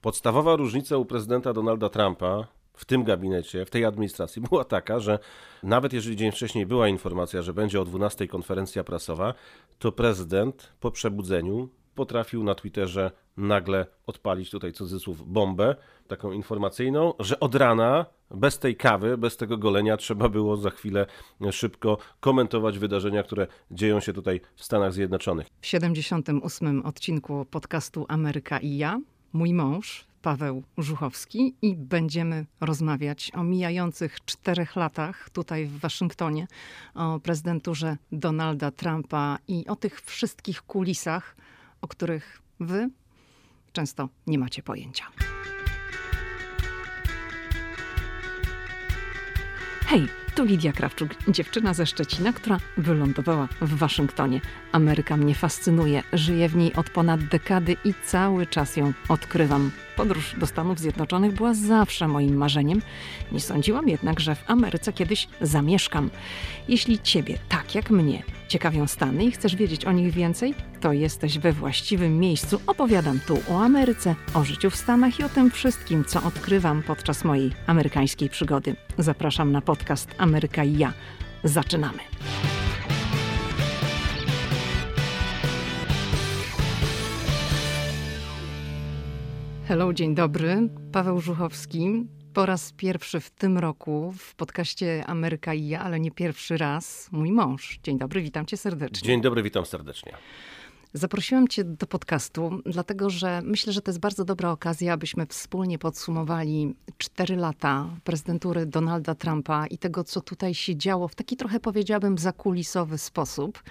Podstawowa różnica u prezydenta Donalda Trumpa w tym gabinecie, w tej administracji była taka, że nawet jeżeli dzień wcześniej była informacja, że będzie o 12 konferencja prasowa, to prezydent po przebudzeniu potrafił na Twitterze nagle odpalić tutaj cudzysłów bombę taką informacyjną, że od rana bez tej kawy, bez tego golenia trzeba było za chwilę szybko komentować wydarzenia, które dzieją się tutaj w Stanach Zjednoczonych. W 78 odcinku podcastu Ameryka i ja, mój mąż Paweł Żuchowski i będziemy rozmawiać o mijających czterech latach tutaj w Waszyngtonie, o prezydenturze Donalda Trumpa i o tych wszystkich kulisach, o których wy często nie macie pojęcia. Hej, tu Lidia Krawczuk, dziewczyna ze Szczecina, która wylądowała w Waszyngtonie. Ameryka mnie fascynuje, żyję w niej od ponad dekady i cały czas ją odkrywam. Podróż do Stanów Zjednoczonych była zawsze moim marzeniem. Nie sądziłam jednak, że w Ameryce kiedyś zamieszkam. Jeśli ciebie, tak jak mnie, ciekawią Stany i chcesz wiedzieć o nich więcej, to jesteś we właściwym miejscu. Opowiadam tu o Ameryce, o życiu w Stanach i o tym wszystkim, co odkrywam podczas mojej amerykańskiej przygody. Zapraszam na podcast Ameryka i ja. Zaczynamy. Hello, dzień dobry. Paweł Żuchowski. Po raz pierwszy w tym roku w podcaście Ameryka i ja, ale nie pierwszy raz, mój mąż. Dzień dobry, witam cię serdecznie. Dzień dobry, witam serdecznie. Zaprosiłam Cię do podcastu, dlatego że myślę, że to jest bardzo dobra okazja, abyśmy wspólnie podsumowali cztery lata prezydentury Donalda Trumpa i tego, co tutaj się działo w taki trochę powiedziałabym zakulisowy sposób.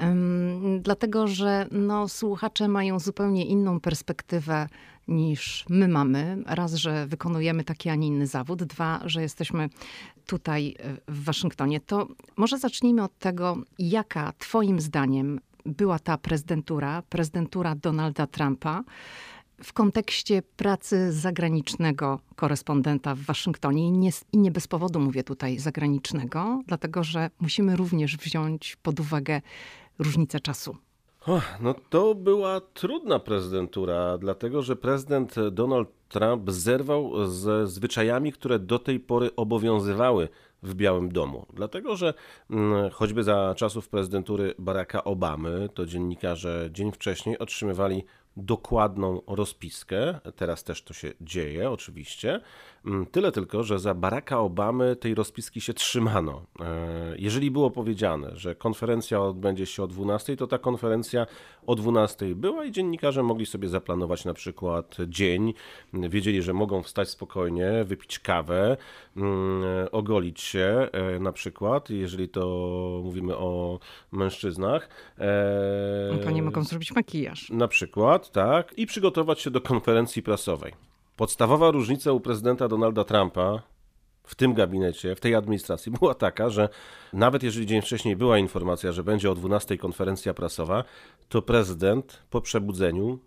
Um, dlatego, że no, słuchacze mają zupełnie inną perspektywę niż my mamy. Raz, że wykonujemy taki, a nie inny zawód. Dwa, że jesteśmy tutaj e, w Waszyngtonie. To może zacznijmy od tego, jaka Twoim zdaniem była ta prezydentura, prezydentura Donalda Trumpa w kontekście pracy zagranicznego korespondenta w Waszyngtonie. I nie, I nie bez powodu mówię tutaj zagranicznego, dlatego że musimy również wziąć pod uwagę różnicę czasu. no to była trudna prezydentura, dlatego że prezydent Donald Trump zerwał ze zwyczajami, które do tej pory obowiązywały w Białym Domu. Dlatego, że mm, choćby za czasów prezydentury Baracka Obamy, to dziennikarze dzień wcześniej otrzymywali dokładną rozpiskę. Teraz też to się dzieje, oczywiście. Mm, tyle tylko, że za Baracka Obamy tej rozpiski się trzymano. E, jeżeli było powiedziane, że konferencja odbędzie się o 12, to ta konferencja o 12 była i dziennikarze mogli sobie zaplanować na przykład dzień. Wiedzieli, że mogą wstać spokojnie, wypić kawę, mm, ogolić się e, na przykład, jeżeli to mówimy o mężczyznach. E, to nie mogą zrobić makijaż. Na przykład, tak. I przygotować się do konferencji prasowej. Podstawowa różnica u prezydenta Donalda Trumpa w tym gabinecie, w tej administracji była taka, że nawet jeżeli dzień wcześniej była informacja, że będzie o 12 konferencja prasowa, to prezydent po przebudzeniu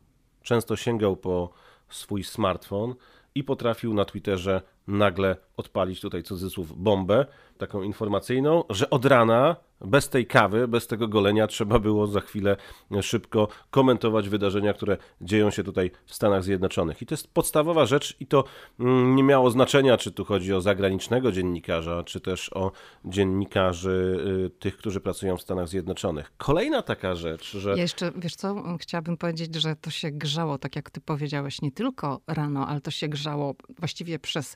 często sięgał po swój smartfon i potrafił na Twitterze nagle odpalić tutaj cudzysłów bombę taką informacyjną, że od rana bez tej kawy, bez tego golenia trzeba było za chwilę szybko komentować wydarzenia, które dzieją się tutaj w Stanach Zjednoczonych. I to jest podstawowa rzecz i to mm, nie miało znaczenia, czy tu chodzi o zagranicznego dziennikarza, czy też o dziennikarzy y, tych, którzy pracują w Stanach Zjednoczonych. Kolejna taka rzecz, że... Ja jeszcze, wiesz co, chciałabym powiedzieć, że to się grzało, tak jak ty powiedziałeś, nie tylko rano, ale to się grzało właściwie przez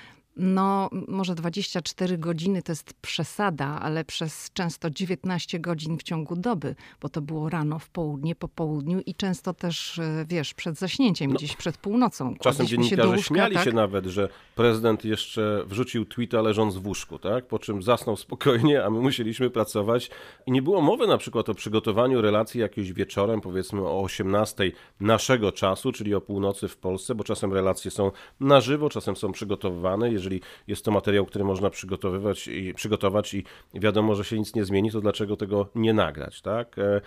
no, może 24 godziny to jest przesada, ale przez często 19 godzin w ciągu doby, bo to było rano, w południe, po południu i często też, e, wiesz, przed zaśnięciem, no, gdzieś przed północą. Czasem dziennikarze się łóżka, śmiali tak? się nawet, że prezydent jeszcze wrzucił tweeta leżąc w łóżku, tak? Po czym zasnął spokojnie, a my musieliśmy pracować. I nie było mowy na przykład o przygotowaniu relacji jakieś wieczorem, powiedzmy o 18 naszego czasu, czyli o północy w Polsce, bo czasem relacje są na żywo, czasem są przygotowywane jeżeli jest to materiał, który można przygotowywać i przygotować i wiadomo, że się nic nie zmieni, to dlaczego tego nie nagrać, tak? E,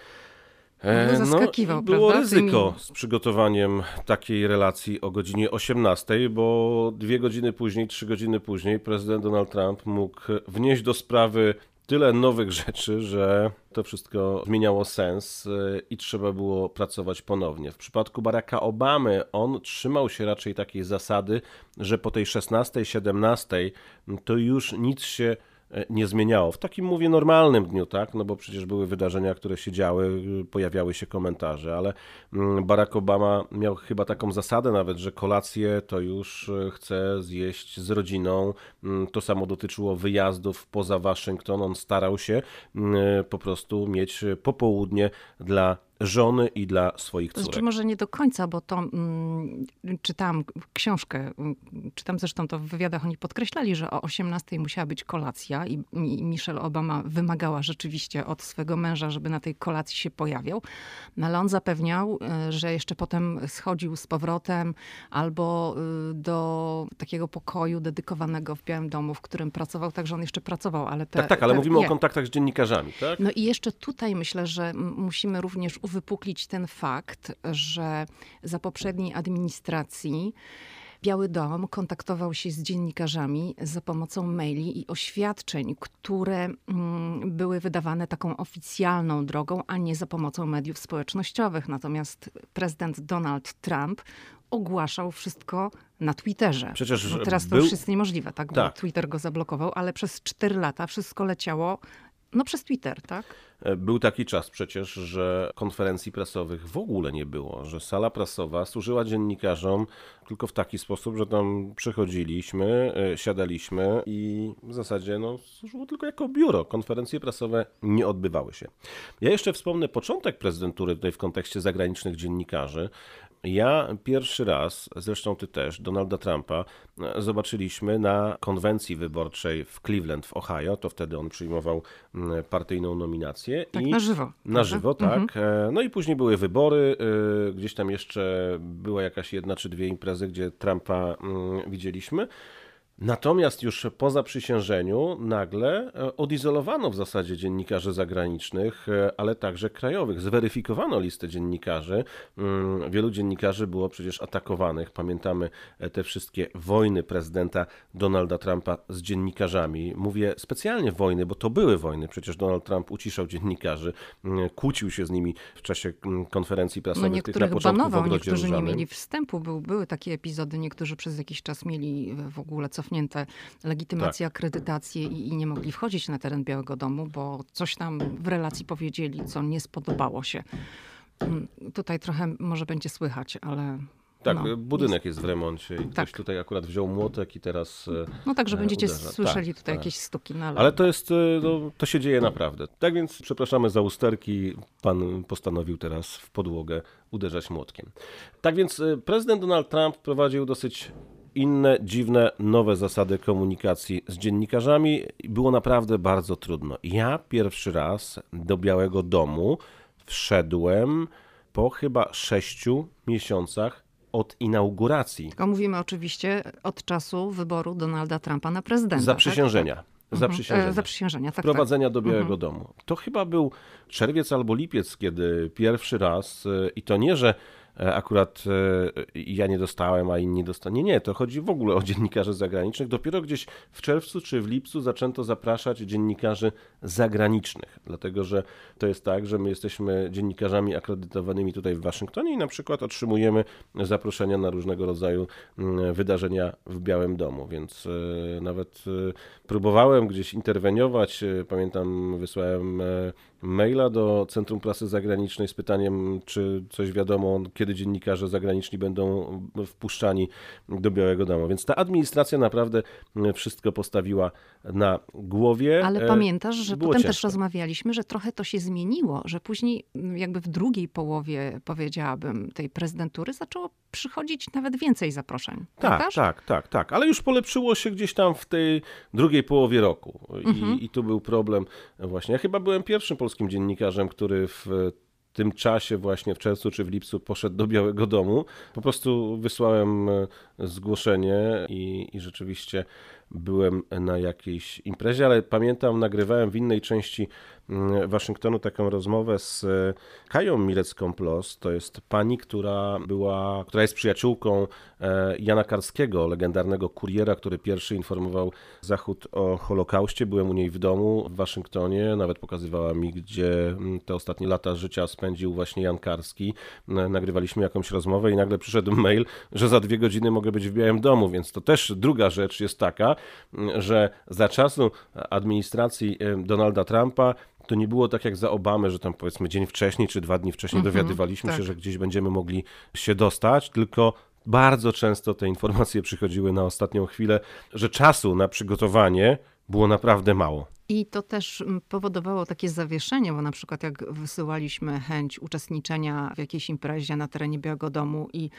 e, no, zaskakiwał, no, było prawda? ryzyko z przygotowaniem takiej relacji o godzinie 18, bo dwie godziny później, trzy godziny później prezydent Donald Trump mógł wnieść do sprawy tyle nowych rzeczy, że to wszystko zmieniało sens y, i trzeba było pracować ponownie. W przypadku Baracka Obamy on trzymał się raczej takiej zasady, że po tej 16, 17 to już nic się E, nie zmieniało. W takim, mówię, normalnym dniu, tak? No bo przecież były wydarzenia, które się działy, pojawiały się komentarze, ale mm, Barack Obama miał chyba taką zasadę nawet, że kolację to już e, chce zjeść z rodziną. Mm, to samo dotyczyło wyjazdów poza Waszyngton. On starał się mm, e, po prostu mieć popołudnie dla żony i dla swoich córek. Znaczy może nie do końca, bo to mm, czytałam książkę, mm, czytam zresztą to w wywiadach, oni podkreślali, że o 18 musiała być kolacja i, i Michelle Obama wymagała rzeczywiście od swego męża, żeby na tej kolacji się pojawiał. No ale on zapewniał, e, że jeszcze potem schodził z powrotem albo e, do takiego pokoju dedykowanego w Białym Domu, w którym pracował, także on jeszcze pracował, ale te, Tak, tak, ale te, mówimy nie. o kontaktach z dziennikarzami, tak? No i jeszcze tutaj myślę, że musimy również uwypuklić ten fakt, że za poprzedniej administracji Biały Dom kontaktował się z dziennikarzami za pomocą maili i oświadczeń, które mm, były wydawane taką oficjalną drogą, a nie za pomocą mediów społecznościowych. Natomiast prezydent Donald Trump ogłaszał wszystko na Twitterze. Przecież no teraz to już jest niemożliwe, tak? Bo tak. Twitter go zablokował, ale przez cztery lata wszystko leciało no przez Twitter, tak? E, był taki czas przecież, że konferencji prasowych w ogóle nie było, że sala prasowa służyła dziennikarzom tylko w taki sposób, że tam przychodziliśmy, e, siadaliśmy i w zasadzie no, służyło tylko jako biuro. Konferencje prasowe nie odbywały się. Ja jeszcze wspomnę początek prezydentury tutaj w kontekście zagranicznych dziennikarzy. Ja pierwszy raz, zresztą ty też, Donalda Trumpa, zobaczyliśmy na konwencji wyborczej w Cleveland w Ohio. To wtedy on przyjmował mm, partyjną nominację. Tak, I na żywo. Na żywo, tak. Mhm. No i później były wybory. Y, gdzieś tam jeszcze była jakaś jedna czy dwie imprezy, gdzie Trumpa mm, widzieliśmy. Natomiast już po zaprzysiężeniu nagle e, odizolowano w zasadzie dziennikarzy zagranicznych, e, ale także krajowych. Zweryfikowano listę dziennikarzy. Mm, wielu dziennikarzy było przecież atakowanych. Pamiętamy e, te wszystkie wojny prezydenta Donalda Trumpa z dziennikarzami. Mówię specjalnie wojny, bo to były wojny. Przecież Donald Trump uciszał dziennikarzy, mm, kłócił się z nimi w czasie mm, konferencji prasowych no tych na początku banował, w niektórzy nie mieli wstępu. Był, były takie epizody, niektórzy przez jakiś czas mieli w ogóle co cofnięte legitymacje, tak. akredytacje i, i nie mogli wchodzić na teren Białego Domu, bo coś tam w relacji powiedzieli, co nie spodobało się. Mm, tutaj trochę może będzie słychać, ale tak, no, budynek jest... jest w remoncie i tak. ktoś tutaj akurat wziął młotek i teraz. E, no tak, że będziecie uderza. słyszeli tak, tutaj tak. jakieś stuki. No ale... ale to jest, e, no, to się dzieje naprawdę. Tak więc przepraszamy za usterki. Pan postanowił teraz w podłogę uderzać młotkiem. Tak więc e, prezydent Donald Trump prowadził dosyć inne, dziwne, nowe zasady komunikacji z dziennikarzami. Było naprawdę bardzo trudno. Ja pierwszy raz do Białego Domu wszedłem po chyba sześciu miesiącach od inauguracji. Tylko mówimy oczywiście od czasu wyboru Donalda Trumpa na prezydenta. Zaprzysiężenia. Tak? Zaprzysiężenia. Mhm. Zaprzysiężenia, tak. Wprowadzenia tak. do Białego mhm. Domu. To chyba był czerwiec albo lipiec, kiedy pierwszy raz, e, i to nie, że E, akurat e, ja nie dostałem, a inni dostali. Nie, nie, to chodzi w ogóle o dziennikarzy zagranicznych. Dopiero gdzieś w czerwcu czy w lipcu zaczęto zapraszać dziennikarzy zagranicznych, dlatego że to jest tak, że my jesteśmy dziennikarzami akredytowanymi tutaj w Waszyngtonie i na przykład otrzymujemy zaproszenia na różnego rodzaju mm, wydarzenia w Białym Domu, więc e, nawet próbowałem gdzieś interweniować. Pamiętam, wysłałem maila do Centrum Prasy Zagranicznej z pytaniem, czy coś wiadomo, kiedy dziennikarze zagraniczni będą wpuszczani do Białego Domu. Więc ta administracja naprawdę wszystko postawiła na głowie. Ale e, pamiętasz, że Było potem ciężko. też rozmawialiśmy, że trochę to się zmieniło, że później jakby w drugiej połowie, powiedziałabym, tej prezydentury zaczęło przychodzić nawet więcej zaproszeń. Tak, Pamiętasz? tak, tak, tak. Ale już polepszyło się gdzieś tam w tej drugiej połowie roku. I, mhm. i tu był problem właśnie. Ja chyba byłem pierwszym polskim polskim dziennikarzem, który w tym czasie, właśnie w czerwcu czy w lipcu, poszedł do Białego Domu. Po prostu wysłałem e, zgłoszenie i, i rzeczywiście byłem na jakiejś imprezie, ale pamiętam, nagrywałem w innej części Waszyngtonu taką rozmowę z e, Kają Milecką-Plos. To jest pani, która była, która jest przyjaciółką Jana Karskiego, legendarnego kuriera, który pierwszy informował Zachód o Holokauście. Byłem u niej w domu w Waszyngtonie, nawet pokazywała mi, gdzie mm, te ostatnie lata życia spędził właśnie Jan Karski. Nagrywaliśmy jakąś rozmowę i nagle przyszedł mail, że za dwie godziny mogę być w Białym Domu, więc to też druga rzecz jest taka, że za czasu administracji Donalda Trumpa to nie było tak jak za Obamy, że tam powiedzmy dzień wcześniej czy dwa dni wcześniej mhm, dowiadywaliśmy tak. się, że gdzieś będziemy mogli się dostać, tylko bardzo często te informacje przychodziły na ostatnią chwilę, że czasu na przygotowanie było naprawdę mało. I to też mm, powodowało takie zawieszenie, bo na przykład jak wysyłaliśmy chęć uczestniczenia w jakiejś imprezie na terenie Białego Domu i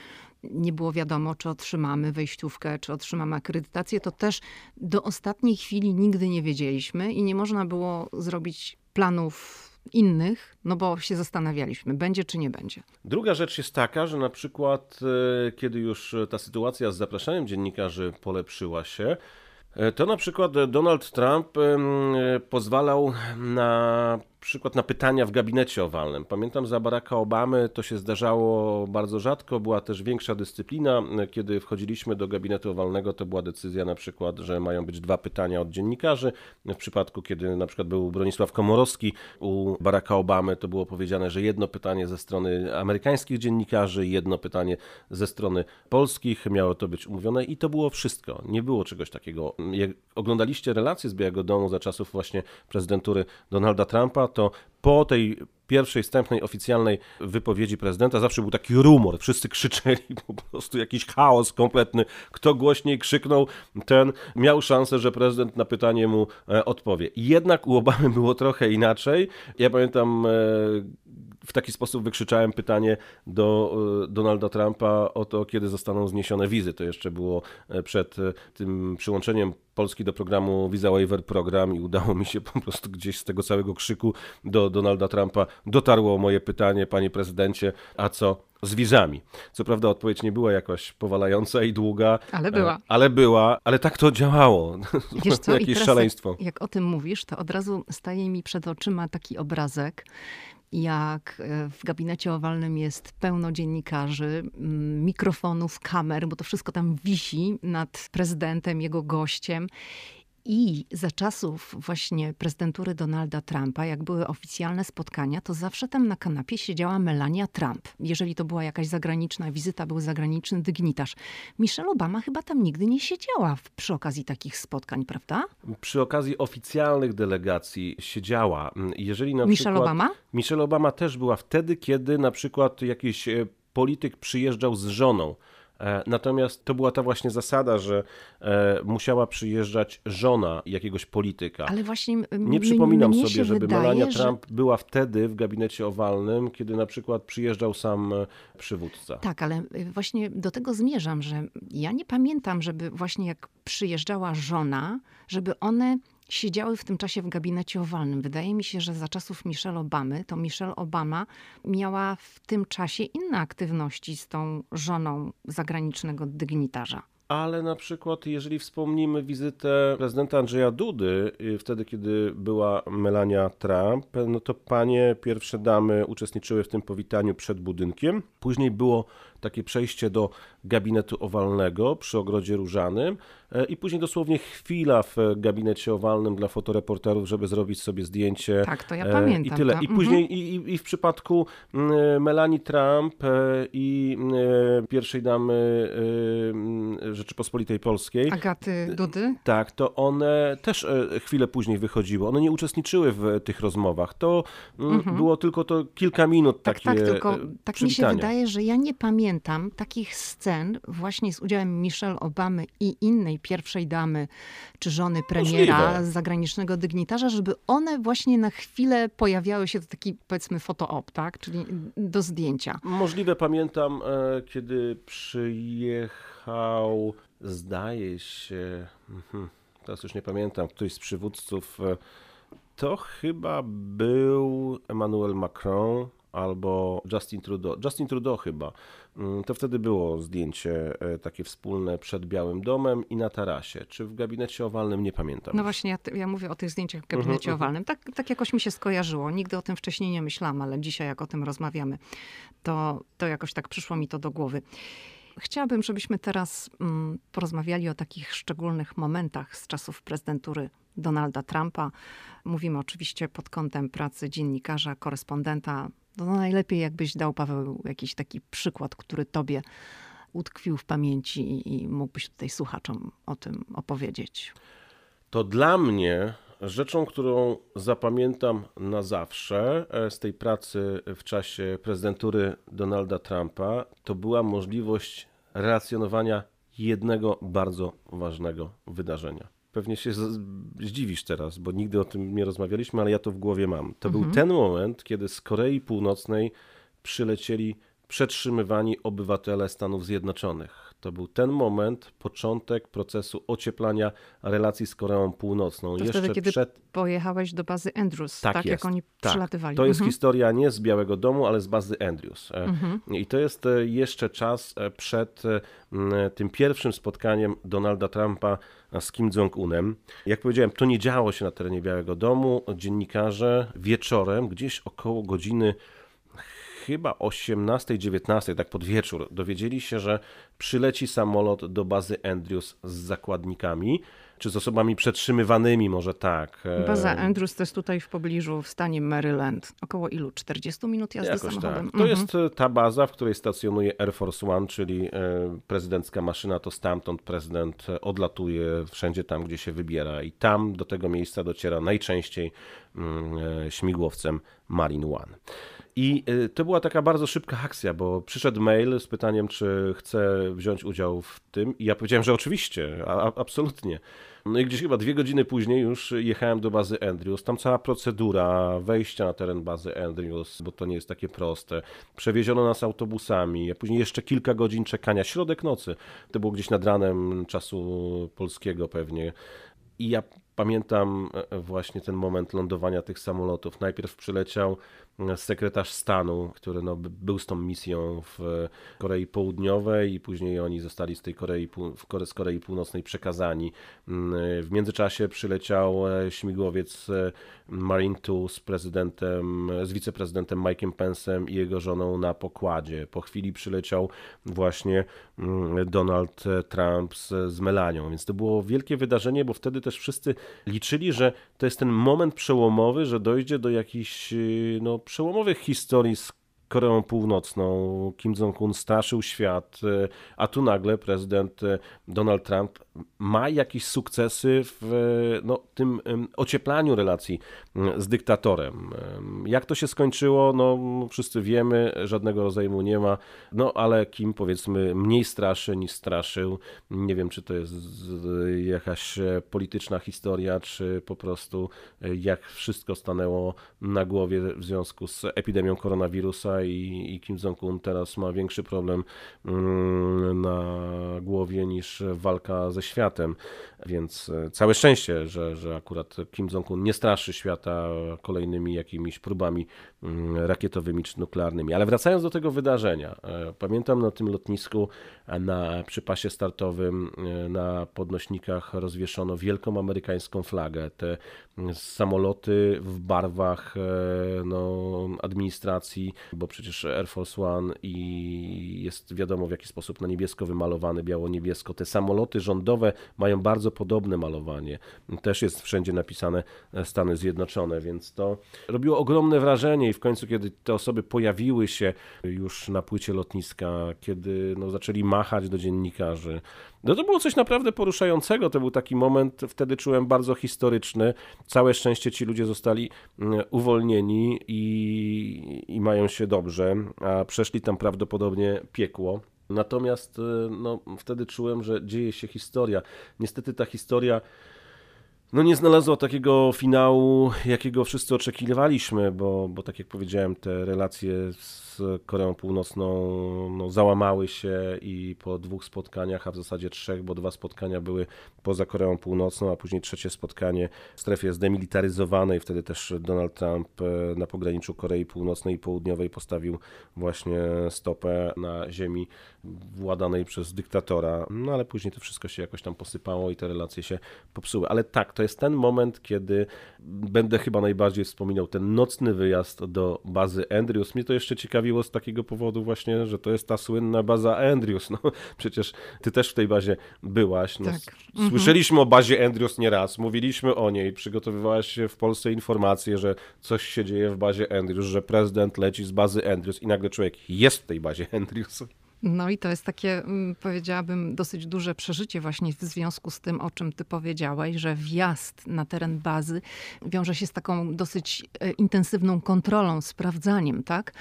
nie było wiadomo, czy otrzymamy wejściówkę, czy otrzymamy akredytację, to też do ostatniej chwili nigdy nie wiedzieliśmy i nie można było zrobić planów innych, no bo się zastanawialiśmy, będzie czy nie będzie. Druga rzecz jest taka, że na przykład e, kiedy już ta sytuacja z zapraszaniem dziennikarzy polepszyła się, e, to na przykład Donald Trump pozwalał na przykład na pytania w gabinecie owalnym. Pamiętam za Baracka Obamy to się zdarzało bardzo rzadko, była też większa dyscyplina. Kiedy wchodziliśmy do gabinetu owalnego, to była decyzja na przykład, że mają być dwa pytania od dziennikarzy. W przypadku, kiedy na przykład był Bronisław Komorowski u Baracka Obamy, to było powiedziane, że jedno pytanie ze strony amerykańskich dziennikarzy, jedno pytanie ze strony polskich. Miało to być umówione i to było wszystko. Nie było czegoś takiego. Jak oglądaliście relacje z Białego Domu za czasów właśnie prezydentury Donalda Trumpa, to po tej pierwszej wstępnej oficjalnej wypowiedzi prezydenta zawsze był taki rumor, wszyscy krzyczeli, po prostu jakiś chaos kompletny. Kto głośniej krzyknął, ten miał szansę, że prezydent na pytanie mu e, odpowie. Jednak u Obamy było trochę inaczej. Ja pamiętam e, w taki sposób wykrzyczałem pytanie do e, Donalda Trumpa o to, kiedy zostaną zniesione wizy. To jeszcze było przed tym przyłączeniem Polski do programu Visa Waiver Program i udało mi się po prostu gdzieś z tego całego krzyku do Donalda Trumpa dotarło moje pytanie, panie prezydencie, a co z wizami. Co prawda odpowiedź nie była jakoś powalająca i długa. Ale była. E, ale była, ale tak to działało. Wiesz co? Jakieś szaleństwo. Jak, jak o tym mówisz, to od razu staje mi przed oczyma taki obrazek, jak e, w gabinecie owalnym jest pełno dziennikarzy, mikrofonów, kamer, bo to wszystko tam wisi nad prezydentem, jego gościem. I za czasów właśnie prezydentury Donalda Trumpa, jak były oficjalne spotkania, to zawsze tam na kanapie siedziała Melania Trump. Jeżeli to była jakaś zagraniczna wizyta, był zagraniczny dygnitarz. Michelle Obama chyba tam nigdy nie siedziała w, przy okazji takich spotkań, prawda? Przy okazji oficjalnych delegacji siedziała. Jeżeli na Michelle przykład, Obama? Michelle Obama też była wtedy, kiedy na przykład jakiś e, polityk przyjeżdżał z żoną natomiast to była ta właśnie zasada, że e, musiała przyjeżdżać żona jakiegoś polityka. Ale właśnie nie przypominam sobie, żeby wydaje, Melania że... Trump była wtedy w gabinecie owalnym, kiedy na przykład przyjeżdżał sam e, przywódca. Tak, ale właśnie do tego zmierzam, że ja nie pamiętam, żeby właśnie jak przyjeżdżała żona, żeby one siedziały w tym czasie w gabinecie owalnym. Wydaje mi się, że za czasów Michelle Obamy, to Michelle Obama miała w tym czasie inne aktywności z tą żoną zagranicznego dygnitarza. Ale na przykład, jeżeli wspomnimy wizytę prezydenta Andrzeja Dudy, y, wtedy kiedy była Melania Trump, no to panie pierwsze damy uczestniczyły w tym powitaniu przed budynkiem. Później było takie przejście do gabinetu owalnego przy ogrodzie różanym e, i później dosłownie chwila w gabinecie owalnym dla fotoreporterów, żeby zrobić sobie zdjęcie. Tak, to ja pamiętam. I tyle. To. I później mhm. i, i w przypadku mm, Melanie Trump e, i e, pierwszej damy Rzeczypospolitej Polskiej. Agaty Dudy. Tak, to one też chwilę później wychodziły. One nie uczestniczyły w tych rozmowach. To mm, mhm. było tylko to kilka minut tak, takie Tak, tylko tak mi się wydaje, że ja nie pamiętam takich scen właśnie z udziałem Michelle Obamy i innej pierwszej damy, czy żony premiera, Możliwe. zagranicznego dygnitarza, żeby one właśnie na chwilę pojawiały się, to taki powiedzmy fotoop, tak? Czyli do zdjęcia. Możliwe pamiętam, e, kiedy przyjechał, zdaje się, mhm, teraz już nie pamiętam, ktoś z przywódców, e, to chyba był Emmanuel Macron, albo Justin Trudeau. Justin Trudeau chyba. Mm, to wtedy było zdjęcie e, takie wspólne przed Białym Domem i na tarasie. Czy w gabinecie owalnym, nie pamiętam. No właśnie, ja, ja mówię o tych zdjęciach w gabinecie Mhm, owalnym. Tak, tak jakoś mi się skojarzyło. Nigdy o tym wcześniej nie myślałam, ale dzisiaj jak o tym rozmawiamy, to, to jakoś tak przyszło mi to do głowy. Chciałabym, żebyśmy teraz mm, porozmawiali o takich szczególnych momentach z czasów prezydentury Donalda Trumpa. Mówimy oczywiście pod kątem pracy dziennikarza, korespondenta. No najlepiej jakbyś dał, Paweł, jakiś taki przykład, który tobie utkwił w pamięci i, i mógłbyś tutaj słuchaczom o tym opowiedzieć. To dla mnie rzeczą, którą zapamiętam na zawsze e, z tej pracy w czasie prezydentury Donalda Trumpa, to była możliwość relacjonowania jednego bardzo ważnego wydarzenia. Pewnie się zdziwisz teraz, bo nigdy o tym nie rozmawialiśmy, ale ja to w głowie mam. To był ten moment, kiedy z Korei Północnej przylecieli przetrzymywani obywatele Stanów Zjednoczonych. To był ten moment, początek procesu ocieplania relacji z Koreą Północną. To Jeszcze wtedy, kiedy przed pojechałeś do bazy Andrews, Tak tak, jak oni tak. przylatywali. To jest Mhm. historia nie z Białego Domu, ale z bazy Andrews. E, I to jest e, jeszcze czas e, przed tym pierwszym spotkaniem Donalda Trumpa z Kim Jong-unem. Jak powiedziałem, to nie działo się na terenie Białego Domu. Dziennikarze wieczorem, gdzieś około godziny chyba 18-19, tak pod wieczór, dowiedzieli się, że przyleci samolot do bazy Andrews z zakładnikami, czy z osobami przetrzymywanymi, może tak. e, Baza Andrews to jest tutaj w pobliżu w stanie Maryland. Około ilu? 40 minut jazdy Jakoś samochodem? tak. To Mhm. jest e, ta baza, w której stacjonuje Air Force One, czyli e, prezydencka maszyna, to stamtąd prezydent odlatuje wszędzie tam, gdzie się wybiera i tam do tego miejsca dociera najczęściej mm, śmigłowcem Marine One. I e, to była taka bardzo szybka akcja, bo przyszedł mail z pytaniem, czy chcę wziąć udział w tym i ja powiedziałem, że oczywiście, a, absolutnie. No i gdzieś chyba dwie godziny później już jechałem do bazy Andrews. Tam cała procedura wejścia na teren bazy Andrews, bo to nie jest takie proste. Przewieziono nas autobusami, a później jeszcze kilka godzin czekania. Środek nocy. To było gdzieś nad ranem czasu polskiego pewnie. I ja pamiętam e, właśnie ten moment lądowania tych samolotów. Najpierw przyleciał e, sekretarz stanu, który no, by- był z tą misją w e, Korei Południowej i później oni zostali z tej Korei, z Korei Północnej przekazani. Mm, e, W międzyczasie przyleciał e, śmigłowiec e, Marine 2 z prezydentem, z wiceprezydentem Mike'em Pence'em i jego żoną na pokładzie. Po chwili przyleciał właśnie mm, Donald Trump z, z Melanią, więc to było wielkie wydarzenie, bo wtedy też wszyscy liczyli, że to jest ten moment przełomowy, że dojdzie do jakichś no, przełomowych historii z Koreą Północną. Kim Jong-un straszył świat, y, a tu nagle prezydent y, Donald Trump ma jakieś sukcesy w y, no, tym ym, ocieplaniu relacji z dyktatorem. Jak to się skończyło, no wszyscy wiemy, żadnego rozejmu nie ma, no ale Kim powiedzmy mniej straszy niż straszył. Nie wiem, czy to jest jakaś e, polityczna historia, czy po prostu e, jak wszystko stanęło na głowie w związku z epidemią koronawirusa i, i Kim Jong-un teraz ma większy problem mm, na głowie niż walka ze światem. Więc e, całe szczęście, że, że akurat Kim Jong-un nie straszy świata kolejnymi jakimiś próbami mm, rakietowymi czy nuklearnymi. Ale wracając do tego wydarzenia, e, pamiętam na tym lotnisku na przy pasie startowym e, na podnośnikach rozwieszono wielką amerykańską flagę. Te samoloty w barwach e, no, administracji, bo przecież Air Force One i jest wiadomo w jaki sposób na niebiesko wymalowany, biało-niebiesko. Te samoloty rządowe mają bardzo podobne malowanie. Też jest wszędzie napisane e, Stany Zjednoczone, więc to robiło ogromne wrażenie i w końcu, kiedy te osoby pojawiły się już na płycie lotniska, kiedy no, zaczęli machać do dziennikarzy, no to było coś naprawdę poruszającego. To był taki moment, wtedy czułem bardzo historyczny. Całe szczęście ci ludzie zostali mm, uwolnieni i, i mają się dobrze, a przeszli tam prawdopodobnie piekło. Natomiast y, no, wtedy czułem, że dzieje się historia. Niestety ta historia no nie znalazła takiego finału, jakiego wszyscy oczekiwaliśmy, bo, bo tak jak powiedziałem, te relacje z Koreą Północną no, załamały się i po dwóch spotkaniach, a w zasadzie trzech, bo dwa spotkania były poza Koreą Północną, a później trzecie spotkanie w strefie zdemilitaryzowanej. Wtedy też Donald Trump e, na pograniczu Korei Północnej i Południowej postawił właśnie stopę na ziemi władanej przez dyktatora. No ale później to wszystko się jakoś tam posypało i te relacje się popsuły. Ale tak, to jest ten moment, kiedy będę chyba najbardziej wspominał ten nocny wyjazd do bazy Andrews. Mnie to jeszcze ciekawiło z takiego powodu właśnie, że to jest ta słynna baza Andrews. No przecież ty też w tej bazie byłaś. No, tak. Mhm. Słyszeliśmy o bazie Andrews nieraz, mówiliśmy o niej, przygotowywałaś się w Polsce informacje, że coś się dzieje w bazie Andrews, że prezydent leci z bazy Andrews i nagle człowiek jest w tej bazie Andrews. No i to jest takie, mm, powiedziałabym, dosyć duże przeżycie właśnie w związku z tym, o czym ty powiedziałaś, że wjazd na teren bazy wiąże się z taką dosyć e, intensywną kontrolą, sprawdzaniem, tak?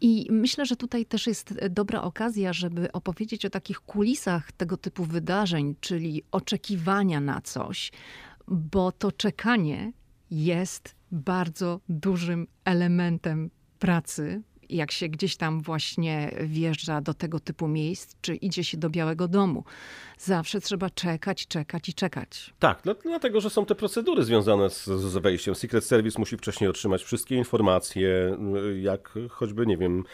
I myślę, że tutaj też jest e, dobra okazja, żeby opowiedzieć o takich kulisach tego typu wydarzeń, czyli oczekiwania na coś, bo to czekanie jest bardzo dużym elementem pracy jak się gdzieś tam właśnie wjeżdża do tego typu miejsc, czy idzie się do Białego Domu. Zawsze trzeba czekać, czekać i czekać. Tak, no, dlatego, że są te procedury związane z, z wejściem. Secret Service musi wcześniej otrzymać wszystkie informacje, jak choćby, nie wiem,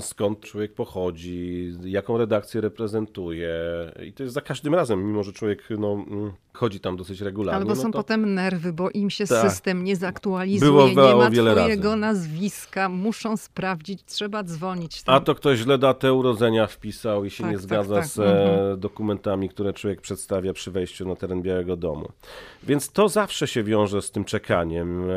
skąd człowiek pochodzi, jaką redakcję reprezentuje. I to jest za każdym razem, mimo że człowiek no, chodzi tam dosyć regularnie. Albo są no to... potem nerwy, bo im się tak. system nie zaktualizuje, Było nie ma twojego razy. nazwiska, muszą sprawdzić, trzeba dzwonić. Tam. A to ktoś źle datę urodzenia wpisał i się Tak, nie tak, zgadza tak. z e, Mhm. dokumentami, które człowiek przedstawia przy wejściu na teren Białego Domu. Więc to zawsze się wiąże z tym czekaniem. E,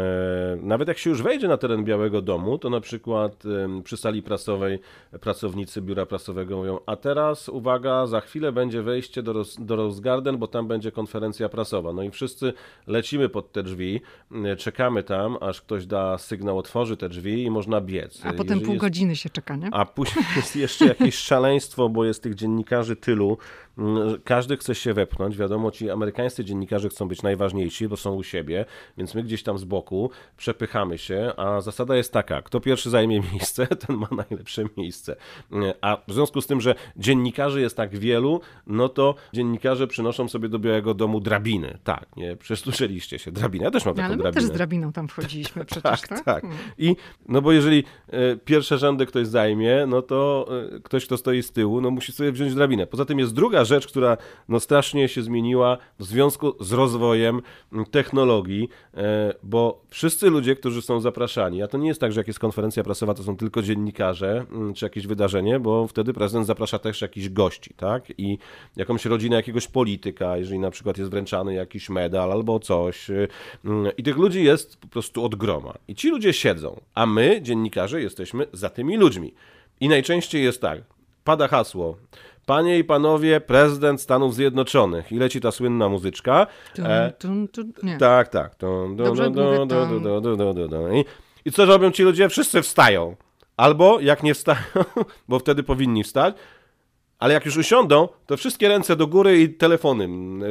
Nawet jak się już wejdzie na teren Białego Domu, to na przykład przy sali prasowej pracownicy biura prasowego mówią, a teraz uwaga, za chwilę będzie wejście do, Ros do Rose Garden, bo tam będzie konferencja prasowa. No i wszyscy lecimy pod te drzwi, e, czekamy tam, aż ktoś da sygnał, otworzy te drzwi i można biec. A potem Jeżeli pół jest- godziny się czeka, nie? a później jest jeszcze jakieś szaleństwo, bo jest tych dziennikarzy tylu. Każdy chce się wepchnąć. Wiadomo, ci amerykańscy dziennikarze chcą być najważniejsi, bo są u siebie, więc my gdzieś tam z boku przepychamy się. A zasada jest taka: kto pierwszy zajmie miejsce, ten ma najlepsze miejsce. A w związku z tym, że dziennikarzy jest tak wielu, no to dziennikarze przynoszą sobie do Białego Domu drabiny. Tak, nie? Przesłyszeliście się. Drabinę. Ja też mam taką Ale drabinę. też z drabiną tam wchodziliśmy przecież, tak? Tak, tak. I no bo jeżeli e, pierwsze rzędy ktoś zajmie, no to e, ktoś, kto stoi z tyłu, no musi sobie wziąć drabinę. Poza tym jest druga rzecz, która no strasznie się zmieniła w związku z rozwojem technologii, e, bo wszyscy ludzie, którzy są zapraszani, a to nie jest tak, że jak jest konferencja prasowa, to są tylko dziennikarze czy jakieś wydarzenie, bo wtedy prezydent zaprasza też jakichś gości, tak? I jakąś rodzinę jakiegoś polityka, jeżeli na przykład jest wręczany jakiś medal albo coś. y, I tych ludzi jest po prostu od groma. I ci ludzie siedzą, a my, dziennikarze, jesteśmy za tymi ludźmi. I najczęściej jest tak, pada hasło. Panie i panowie, prezydent Stanów Zjednoczonych. I leci ta słynna muzyczka. E, tak, tak. Dun, dun, dun, dun, dun. I, co robią ci ludzie? Wszyscy wstają. Albo jak nie wstają, bo wtedy powinni wstać, ale jak już usiądą, to wszystkie ręce do góry i telefony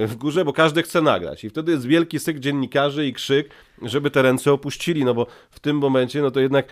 w górze, bo każdy chce nagrać. I wtedy jest wielki syk dziennikarzy i krzyk, żeby te ręce opuścili, no bo w tym momencie, no to jednak,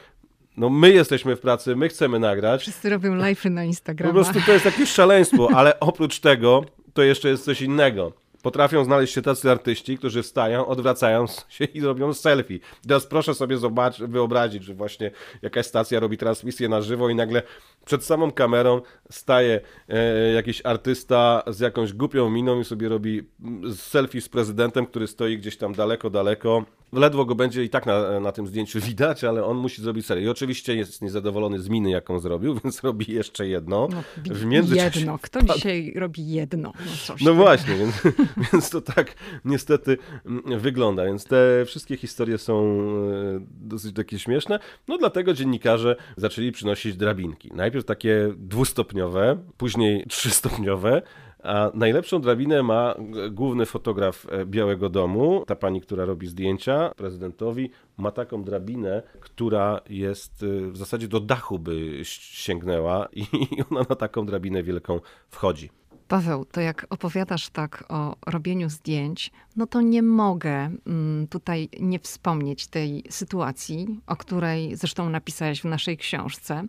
no my jesteśmy w pracy, my chcemy nagrać. Wszyscy robią live'y na Po Instagramie. prostu to jest jakieś szaleństwo, ale oprócz tego to jeszcze jest coś innego. Potrafią znaleźć się tacy artyści, którzy wstają, odwracają się i robią selfie. Teraz proszę sobie zobacz, wyobrazić, że właśnie jakaś stacja robi transmisję na żywo i nagle przed samą kamerą staje e, jakiś artysta z jakąś głupią miną i sobie robi mm, selfie z prezydentem, który stoi gdzieś tam daleko, daleko. Ledwo go będzie i tak na, na tym zdjęciu widać, ale on musi zrobić serię. I oczywiście jest niezadowolony z miny, jaką zrobił, więc robi jeszcze jedno. No, w międzyczasie jedno. Kto dzisiaj robi jedno? No, no właśnie, więc, więc to tak niestety mm, wygląda. Więc te wszystkie historie są e, dosyć takie śmieszne. No dlatego dziennikarze zaczęli przynosić drabinki. Najpierw takie dwustopniowe, później trzystopniowe. A najlepszą drabinę ma główny fotograf e, Białego Domu, ta pani, która robi zdjęcia prezydentowi, ma taką drabinę, która jest e, w zasadzie do dachu by sięgnęła i ona na taką drabinę wielką wchodzi. Paweł, to jak opowiadasz tak o robieniu zdjęć, no to nie mogę mm, tutaj nie wspomnieć tej sytuacji, o której zresztą napisałeś w naszej książce.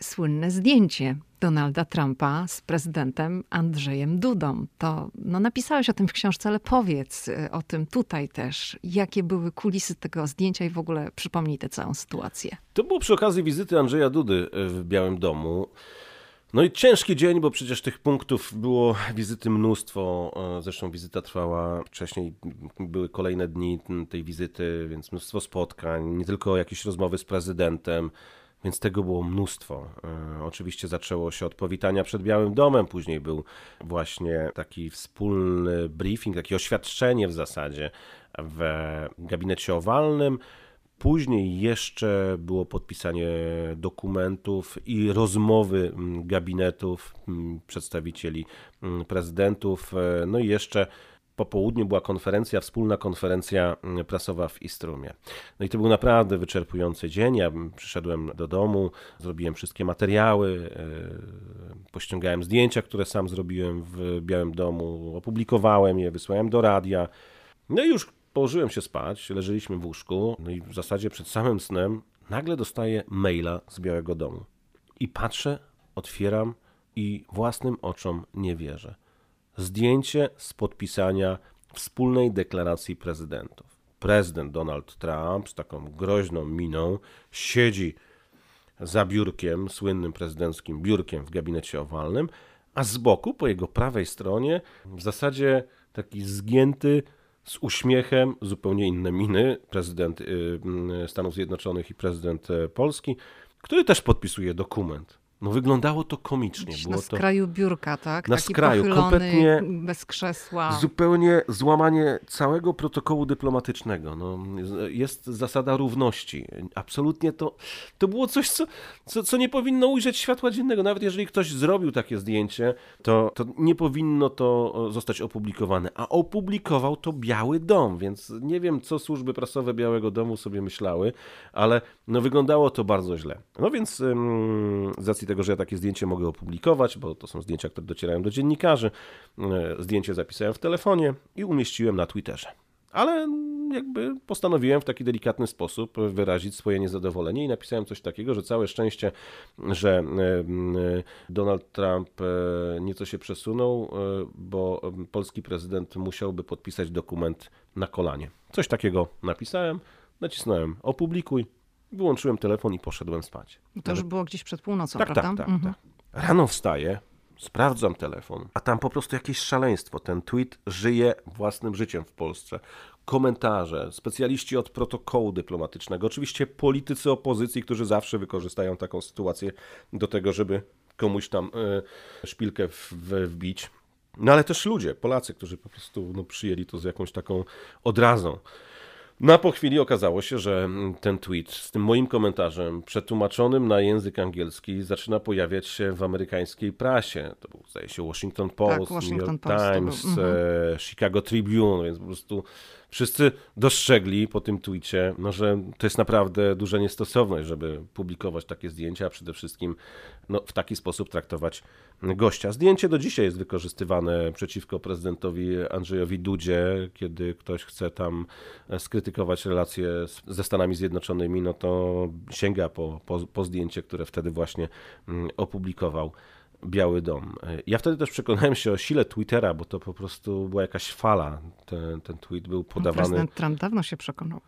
Słynne zdjęcie Donalda Trumpa z prezydentem Andrzejem Dudą. To no, napisałeś o tym w książce, ale powiedz y, o tym tutaj też. Jakie były kulisy tego zdjęcia i w ogóle przypomnij tę całą sytuację. To było przy okazji wizyty Andrzeja Dudy w Białym Domu. No i ciężki dzień, bo przecież tych punktów było wizyty mnóstwo. E, zresztą wizyta trwała wcześniej, były kolejne dni tej wizyty, więc mnóstwo spotkań, nie tylko jakieś rozmowy z prezydentem, więc tego było mnóstwo. E, oczywiście zaczęło się od powitania przed Białym Domem, później był właśnie taki wspólny briefing, takie oświadczenie w zasadzie w gabinecie owalnym. Później jeszcze było podpisanie dokumentów i rozmowy mm, gabinetów mm, przedstawicieli mm, prezydentów. E, no i jeszcze po południu była konferencja, wspólna konferencja prasowa w Istrumie. No i to był naprawdę wyczerpujący dzień. Ja przyszedłem do domu, zrobiłem wszystkie materiały, e, pościągałem zdjęcia, które sam zrobiłem w Białym Domu, opublikowałem je, wysłałem do radia. No i już Położyłem się spać, leżeliśmy w łóżku, no i w zasadzie przed samym snem nagle dostaję maila z Białego Domu. I patrzę, otwieram i własnym oczom nie wierzę. Zdjęcie z podpisania wspólnej deklaracji prezydentów. Prezydent Donald Trump z taką groźną miną siedzi za biurkiem, słynnym prezydenckim biurkiem w gabinecie owalnym, a z boku, po jego prawej stronie, w zasadzie taki zgięty, z uśmiechem, zupełnie inne miny, prezydent y, Stanów Zjednoczonych i prezydent e, Polski, który też podpisuje dokument. No wyglądało to komicznie. Było na skraju to... biurka, tak? Na Taki skraju, kompletnie bez krzesła. Zupełnie złamanie całego protokołu dyplomatycznego. No, jest zasada równości. Absolutnie to, to było coś, co, co, co nie powinno ujrzeć światła dziennego. Nawet jeżeli ktoś zrobił takie zdjęcie, to, to nie powinno to zostać opublikowane. A opublikował to Biały Dom, więc nie wiem, co służby prasowe Białego Domu sobie myślały, ale no, wyglądało to bardzo źle. No więc z racji tego, że ja takie zdjęcie mogę opublikować, bo to są zdjęcia, które docierają do dziennikarzy. E, zdjęcie zapisałem w telefonie i umieściłem na Twitterze. Ale jakby postanowiłem w taki delikatny sposób wyrazić swoje niezadowolenie i napisałem coś takiego, że całe szczęście, że e, Donald Trump e, nieco się przesunął, bo polski prezydent musiałby podpisać dokument na kolanie. Coś takiego napisałem, nacisnąłem opublikuj Wyłączyłem telefon i poszedłem spać. To już było gdzieś przed północą, tak, prawda? Tak, tak, mhm. tak. Rano wstaję, sprawdzam telefon, a tam po prostu jakieś szaleństwo. Ten tweet żyje własnym życiem w Polsce. Komentarze, specjaliści od protokołu dyplomatycznego, oczywiście politycy opozycji, którzy zawsze wykorzystają taką sytuację do tego, żeby komuś tam y, szpilkę w, w, wbić. No ale też ludzie, Polacy, którzy po prostu no, przyjęli to z jakąś taką odrazą. No a po chwili okazało się, że ten tweet z tym moim komentarzem przetłumaczonym na język angielski zaczyna pojawiać się w amerykańskiej prasie. To był, zdaje się, Washington tak, Post, tak, Washington New York Post Times, mhm. E, Chicago Tribune, więc po prostu wszyscy dostrzegli po tym tweetie, no, że to jest naprawdę duża niestosowność, żeby publikować takie zdjęcia, a przede wszystkim no, w taki sposób traktować gościa. Zdjęcie do dzisiaj jest wykorzystywane przeciwko prezydentowi Andrzejowi Dudzie, kiedy ktoś chce tam skrytykować relacje ze Stanami Zjednoczonymi, no to sięga po, po, po zdjęcie, które wtedy właśnie mm, opublikował. Biały Dom. Ja wtedy też przekonałem się o sile Twittera, bo to po prostu była jakaś fala. Ten, ten tweet był podawany. Prezydent Trump dawno się przekonał.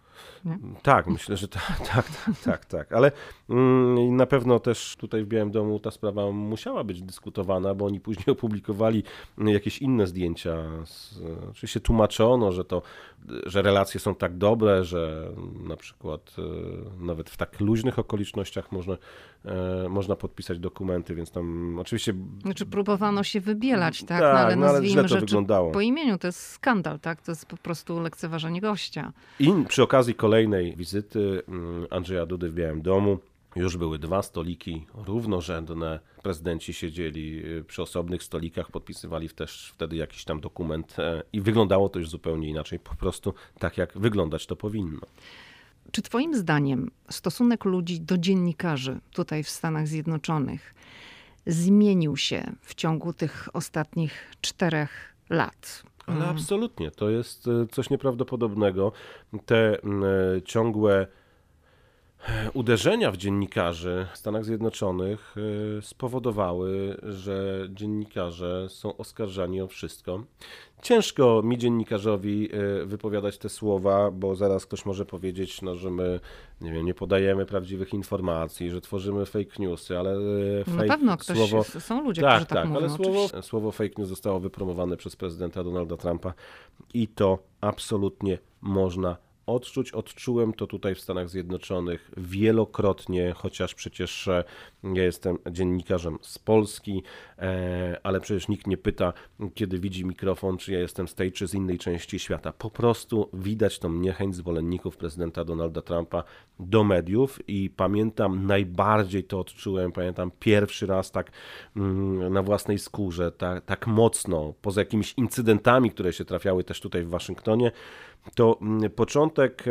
Nie? Tak, myślę, że tak, tak, tak, tak, tak. Ale mm, na pewno też tutaj w Białym Domu ta sprawa musiała być dyskutowana, bo oni później opublikowali jakieś inne zdjęcia. Z, oczywiście tłumaczono, że to, że relacje są tak dobre, że na przykład e, nawet w tak luźnych okolicznościach można, e, można podpisać dokumenty, więc tam oczywiście... Znaczy próbowano się wybielać, tak? tak no, ale no, ale nazwijmy to rzeczy wyglądało. po imieniu. To jest skandal, tak? To jest po prostu lekceważenie gościa. I przy okazji okazji kolejnej wizyty mm, Andrzeja Dudy w Białym Domu już były dwa stoliki równorzędne. Prezydenci siedzieli y, przy osobnych stolikach, podpisywali też wtedy jakiś tam dokument e, i wyglądało to już zupełnie inaczej, po prostu tak jak wyglądać to powinno. Czy Twoim zdaniem stosunek ludzi do dziennikarzy tutaj w Stanach Zjednoczonych zmienił się w ciągu tych ostatnich czterech lat. Ale Mm. absolutnie, to jest e, coś nieprawdopodobnego. Te e, ciągłe uderzenia w dziennikarzy w Stanach Zjednoczonych e, spowodowały, że dziennikarze są oskarżani o wszystko. Ciężko mi, dziennikarzowi, e, wypowiadać te słowa, bo zaraz ktoś może powiedzieć, no, że my nie, wiem, nie podajemy prawdziwych informacji, że tworzymy fake newsy, ale Na fake pewno ktoś, słowo są ludzie, tak, którzy tak, tak, mówią. ale słowo, słowo fake news zostało wypromowane przez prezydenta Donalda Trumpa i to absolutnie można odczuć. Odczułem to tutaj w Stanach Zjednoczonych wielokrotnie, chociaż przecież e, ja jestem dziennikarzem z Polski, e, ale przecież nikt nie pyta, kiedy widzi mikrofon, czy ja jestem z tej czy z innej części świata. Po prostu widać tą niechęć zwolenników prezydenta Donalda Trumpa do mediów i pamiętam najbardziej to odczułem, pamiętam pierwszy raz tak mm, na własnej skórze, tak, tak mocno, poza jakimiś incydentami, które się trafiały też tutaj w Waszyngtonie, to mm, początek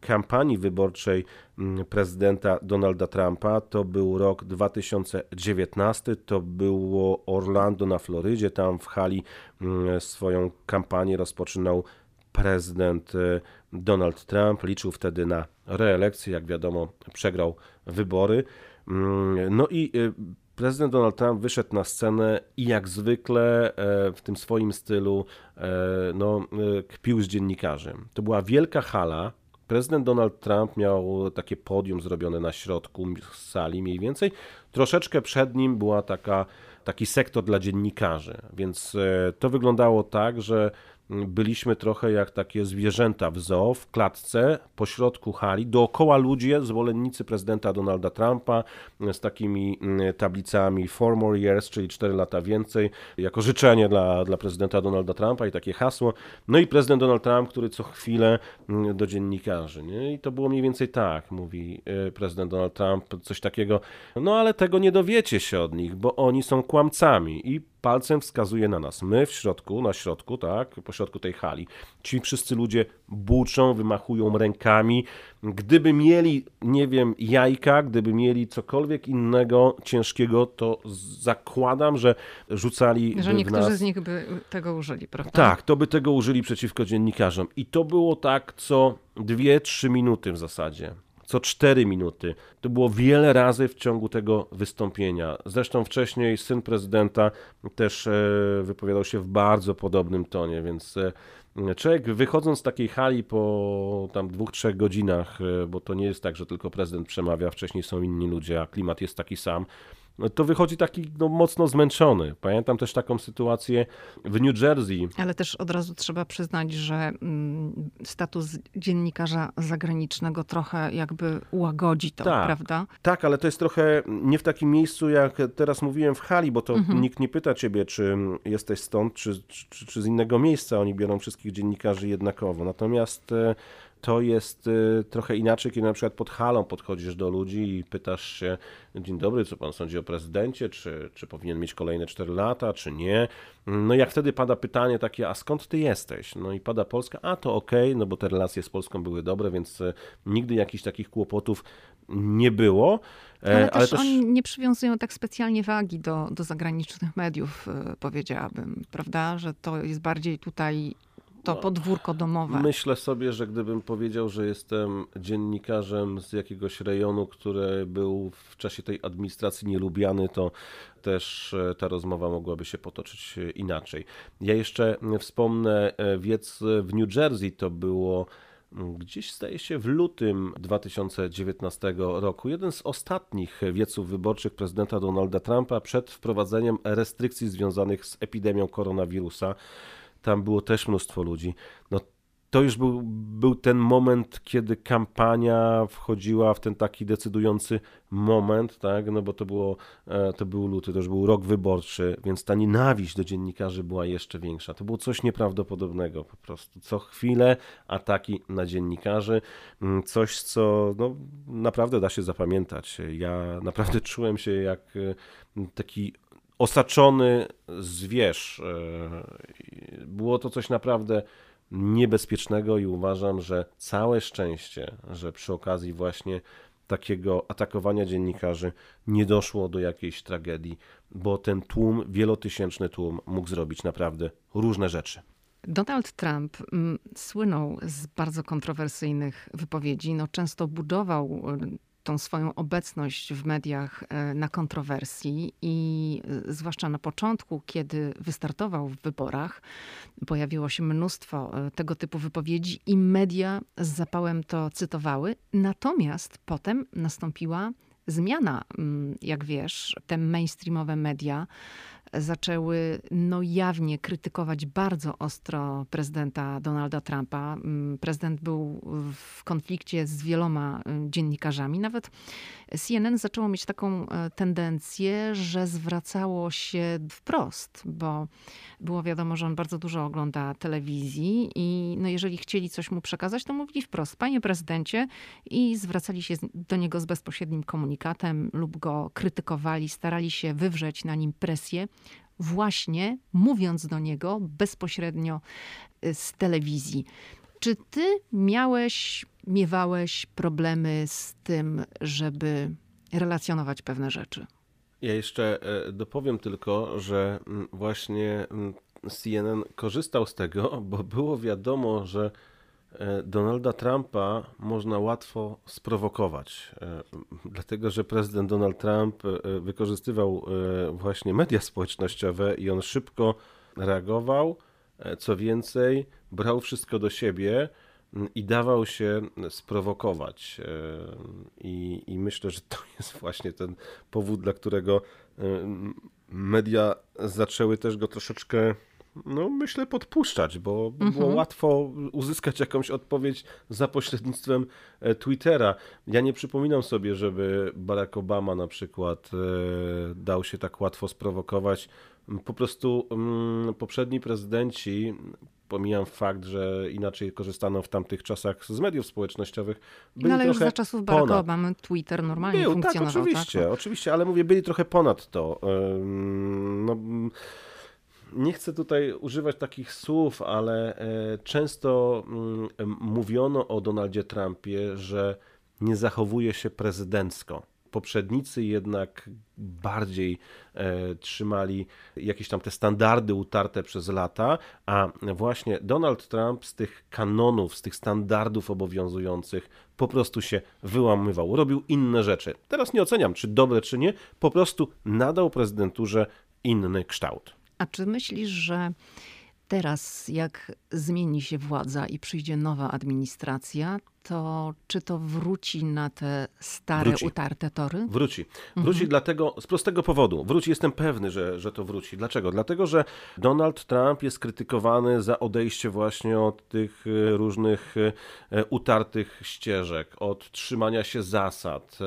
kampanii wyborczej mm, prezydenta Donalda Trumpa. To był rok 2019, to było Orlando na Florydzie, tam w hali mm, swoją kampanię rozpoczynał prezydent e, Donald Trump, liczył wtedy na reelekcję, jak wiadomo przegrał wybory. No i e, prezydent Donald Trump wyszedł na scenę i jak zwykle e, w tym swoim stylu e, no, e, kpił z dziennikarzy. To była wielka hala. Prezydent Donald Trump miał takie podium zrobione na środku sali mniej więcej. Troszeczkę przed nim była taka, taki sektor dla dziennikarzy, więc to wyglądało tak, że byliśmy trochę jak takie zwierzęta w zoo, w klatce, po środku hali, dookoła ludzie, zwolennicy prezydenta Donalda Trumpa z takimi mm, tablicami four more years, czyli 4 lata więcej, jako życzenie dla, dla prezydenta Donalda Trumpa i takie hasło. No i prezydent Donald Trump, który co chwilę mm, do dziennikarzy, nie? I to było mniej więcej tak, mówi y, prezydent Donald Trump, coś takiego, no ale tego nie dowiecie się od nich, bo oni są kłamcami i palcem wskazuje na nas. My w środku, na środku, tak, po środku tej hali. Ci wszyscy ludzie buczą, wymachują rękami. Gdyby mieli, nie wiem, jajka, gdyby mieli cokolwiek innego ciężkiego, to zakładam, że rzucali Że niektórzy nas... z nich by tego użyli, prawda? Tak, to by tego użyli przeciwko dziennikarzom. I to było tak co 2-3 minuty w zasadzie. Co 4 minuty. To było wiele razy w ciągu tego wystąpienia. Zresztą wcześniej syn prezydenta też e, wypowiadał się w bardzo podobnym tonie, więc e, człowiek wychodząc z takiej hali po tam dwóch, trzech godzinach, e, bo to nie jest tak, że tylko prezydent przemawia, wcześniej są inni ludzie, a klimat jest taki sam, to wychodzi taki no, mocno zmęczony. Pamiętam też taką sytuację w New Jersey. Ale też od razu trzeba przyznać, że mm, status dziennikarza zagranicznego trochę jakby łagodzi to, Tak. prawda? Tak, ale to jest trochę nie w takim miejscu, jak teraz mówiłem w hali, bo to nikt nie pyta ciebie, czy jesteś stąd, czy, czy, czy z innego miejsca. Oni biorą wszystkich dziennikarzy jednakowo. Natomiast e, to jest e, trochę inaczej, kiedy na przykład pod halą podchodzisz do ludzi i pytasz się, dzień dobry, co pan sądzi o prezydencie, czy, czy powinien mieć kolejne 4 lata, czy nie. No jak wtedy pada pytanie takie, a skąd ty jesteś? No i pada Polska, a to okej, no bo te relacje z Polską były dobre, więc e, nigdy jakichś takich kłopotów nie było. E, Ale, też, oni nie przywiązują tak specjalnie wagi do, do zagranicznych mediów, y, powiedziałabym, prawda? Że to jest bardziej tutaj to podwórko domowe. Myślę sobie, że gdybym powiedział, że jestem dziennikarzem z jakiegoś rejonu, który był w czasie tej administracji nielubiany, to też e, ta rozmowa mogłaby się potoczyć e, inaczej. Ja jeszcze wspomnę e, wiec w New Jersey, to było mm, gdzieś staje się w lutym 2019 roku. Jeden z ostatnich wieców wyborczych prezydenta Donalda Trumpa przed wprowadzeniem restrykcji związanych z epidemią koronawirusa. Tam było też mnóstwo ludzi. No, to już był, był ten moment, kiedy kampania wchodziła w ten taki decydujący moment, tak? No bo to było, e, to był luty, to już był rok wyborczy, więc ta nienawiść do dziennikarzy była jeszcze większa. To było coś nieprawdopodobnego po prostu. Co chwilę ataki na dziennikarzy, Mm, coś, co no, naprawdę da się zapamiętać. Ja naprawdę czułem się jak e, taki osaczony zwierz. E, Było to coś naprawdę niebezpiecznego i uważam, że całe szczęście, że przy okazji właśnie takiego atakowania dziennikarzy nie doszło do jakiejś tragedii, bo ten tłum, wielotysięczny tłum mógł zrobić naprawdę różne rzeczy. Donald Trump mm, słynął z bardzo kontrowersyjnych wypowiedzi. No, często budował tą swoją obecność w mediach e, na kontrowersji i e, zwłaszcza na początku, kiedy wystartował w wyborach, pojawiło się mnóstwo e, tego typu wypowiedzi i media z zapałem to cytowały. Natomiast potem nastąpiła zmiana, mm, jak wiesz, te mainstreamowe media zaczęły no, jawnie krytykować bardzo ostro prezydenta Donalda Trumpa. Mm, prezydent był w konflikcie z wieloma y, dziennikarzami. Nawet CNN zaczęło mieć taką e, tendencję, że zwracało się wprost, bo było wiadomo, że on bardzo dużo ogląda telewizji i no, jeżeli chcieli coś mu przekazać, to mówili wprost, panie prezydencie, i zwracali się do niego z bezpośrednim komunikatem lub go krytykowali, starali się wywrzeć na nim presję właśnie mówiąc do niego bezpośrednio y, z telewizji. Czy ty miałeś, miewałeś problemy z tym, żeby relacjonować pewne rzeczy? Ja jeszcze e, dopowiem tylko, że mm, właśnie mm, CNN korzystał z tego, bo było wiadomo, że Donalda Trumpa można łatwo sprowokować, e, dlatego że prezydent Donald Trump e, wykorzystywał właśnie media społecznościowe i on szybko reagował. Co więcej, brał wszystko do siebie i dawał się sprowokować. I, I, myślę, że to jest właśnie ten powód, dla którego media zaczęły też go troszeczkę no myślę, podpuszczać, bo mhm. było łatwo uzyskać jakąś odpowiedź za pośrednictwem e, Twittera. Ja nie przypominam sobie, żeby Barack Obama na przykład e, dał się tak łatwo sprowokować. Po prostu mm, poprzedni prezydenci, pomijam fakt, że inaczej korzystano w tamtych czasach z mediów społecznościowych. Byli no ale już za czasów Baracka Obamy Twitter normalnie Był, tak, funkcjonował. Tak, oczywiście, tak? oczywiście, ale mówię, byli trochę ponad to. No, nie chcę tutaj używać takich słów, ale e, często mm, mówiono o Donaldzie Trumpie, że nie zachowuje się prezydencko. Poprzednicy jednak bardziej e, trzymali jakieś tam te standardy utarte przez lata, a właśnie Donald Trump z tych kanonów, z tych standardów obowiązujących po prostu się wyłamywał, robił inne rzeczy. Teraz nie oceniam, czy dobre, czy nie, po prostu nadał prezydenturze inny kształt. A czy myślisz, że teraz, jak zmieni się władza i przyjdzie nowa administracja, to czy to wróci na te stare, wróci. utarte tory? Wróci. Wróci mhm. dlatego, z prostego powodu. Wróci, jestem pewny, że, że to wróci. Dlaczego? Dlatego, że Donald Trump jest krytykowany za odejście właśnie od tych e, różnych e, utartych ścieżek, od trzymania się zasad.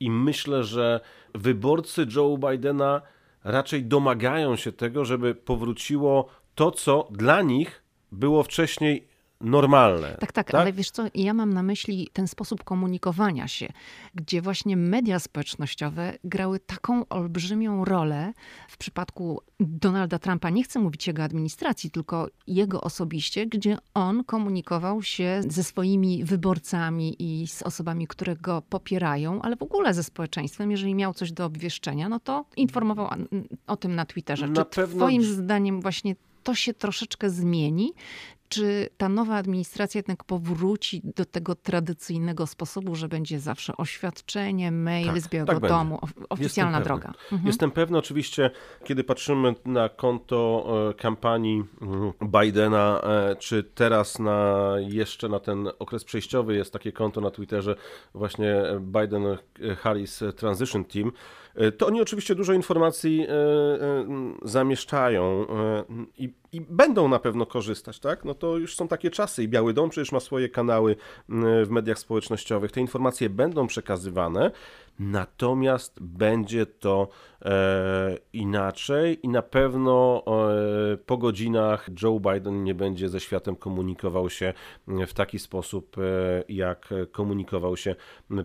I myślę, że wyborcy Joe Bidena raczej domagają się tego, żeby powróciło to, co dla nich było wcześniej normalne. Tak, tak, tak, ale wiesz co, ja mam na myśli ten sposób komunikowania się, gdzie właśnie media społecznościowe grały taką olbrzymią rolę w przypadku Donalda Trumpa. Nie chcę mówić jego administracji, tylko jego osobiście, gdzie on komunikował się ze swoimi wyborcami i z osobami, które go popierają, ale w ogóle ze społeczeństwem. Jeżeli miał coś do obwieszczenia, no to informował o tym na Twitterze. Na Czy pewno... twoim zdaniem właśnie to się troszeczkę zmieni? Czy ta nowa administracja jednak powróci do tego tradycyjnego sposobu, że będzie zawsze oświadczenie, mail tak, z Białego tak Domu, oficjalna Jestem droga? Mhm. Jestem pewny, oczywiście, kiedy patrzymy na konto e, kampanii mm, Bidena, e, czy teraz na jeszcze na ten okres przejściowy jest takie konto na Twitterze właśnie Biden-Harris Transition Team, e, to oni oczywiście dużo informacji zamieszczają i i będą na pewno korzystać, tak? No to już są takie czasy i Biały Dom przecież ma swoje kanały w mediach społecznościowych. Te informacje będą przekazywane, natomiast będzie to e, inaczej i na pewno e, po godzinach Joe Biden nie będzie ze światem komunikował się w taki sposób, e, jak komunikował się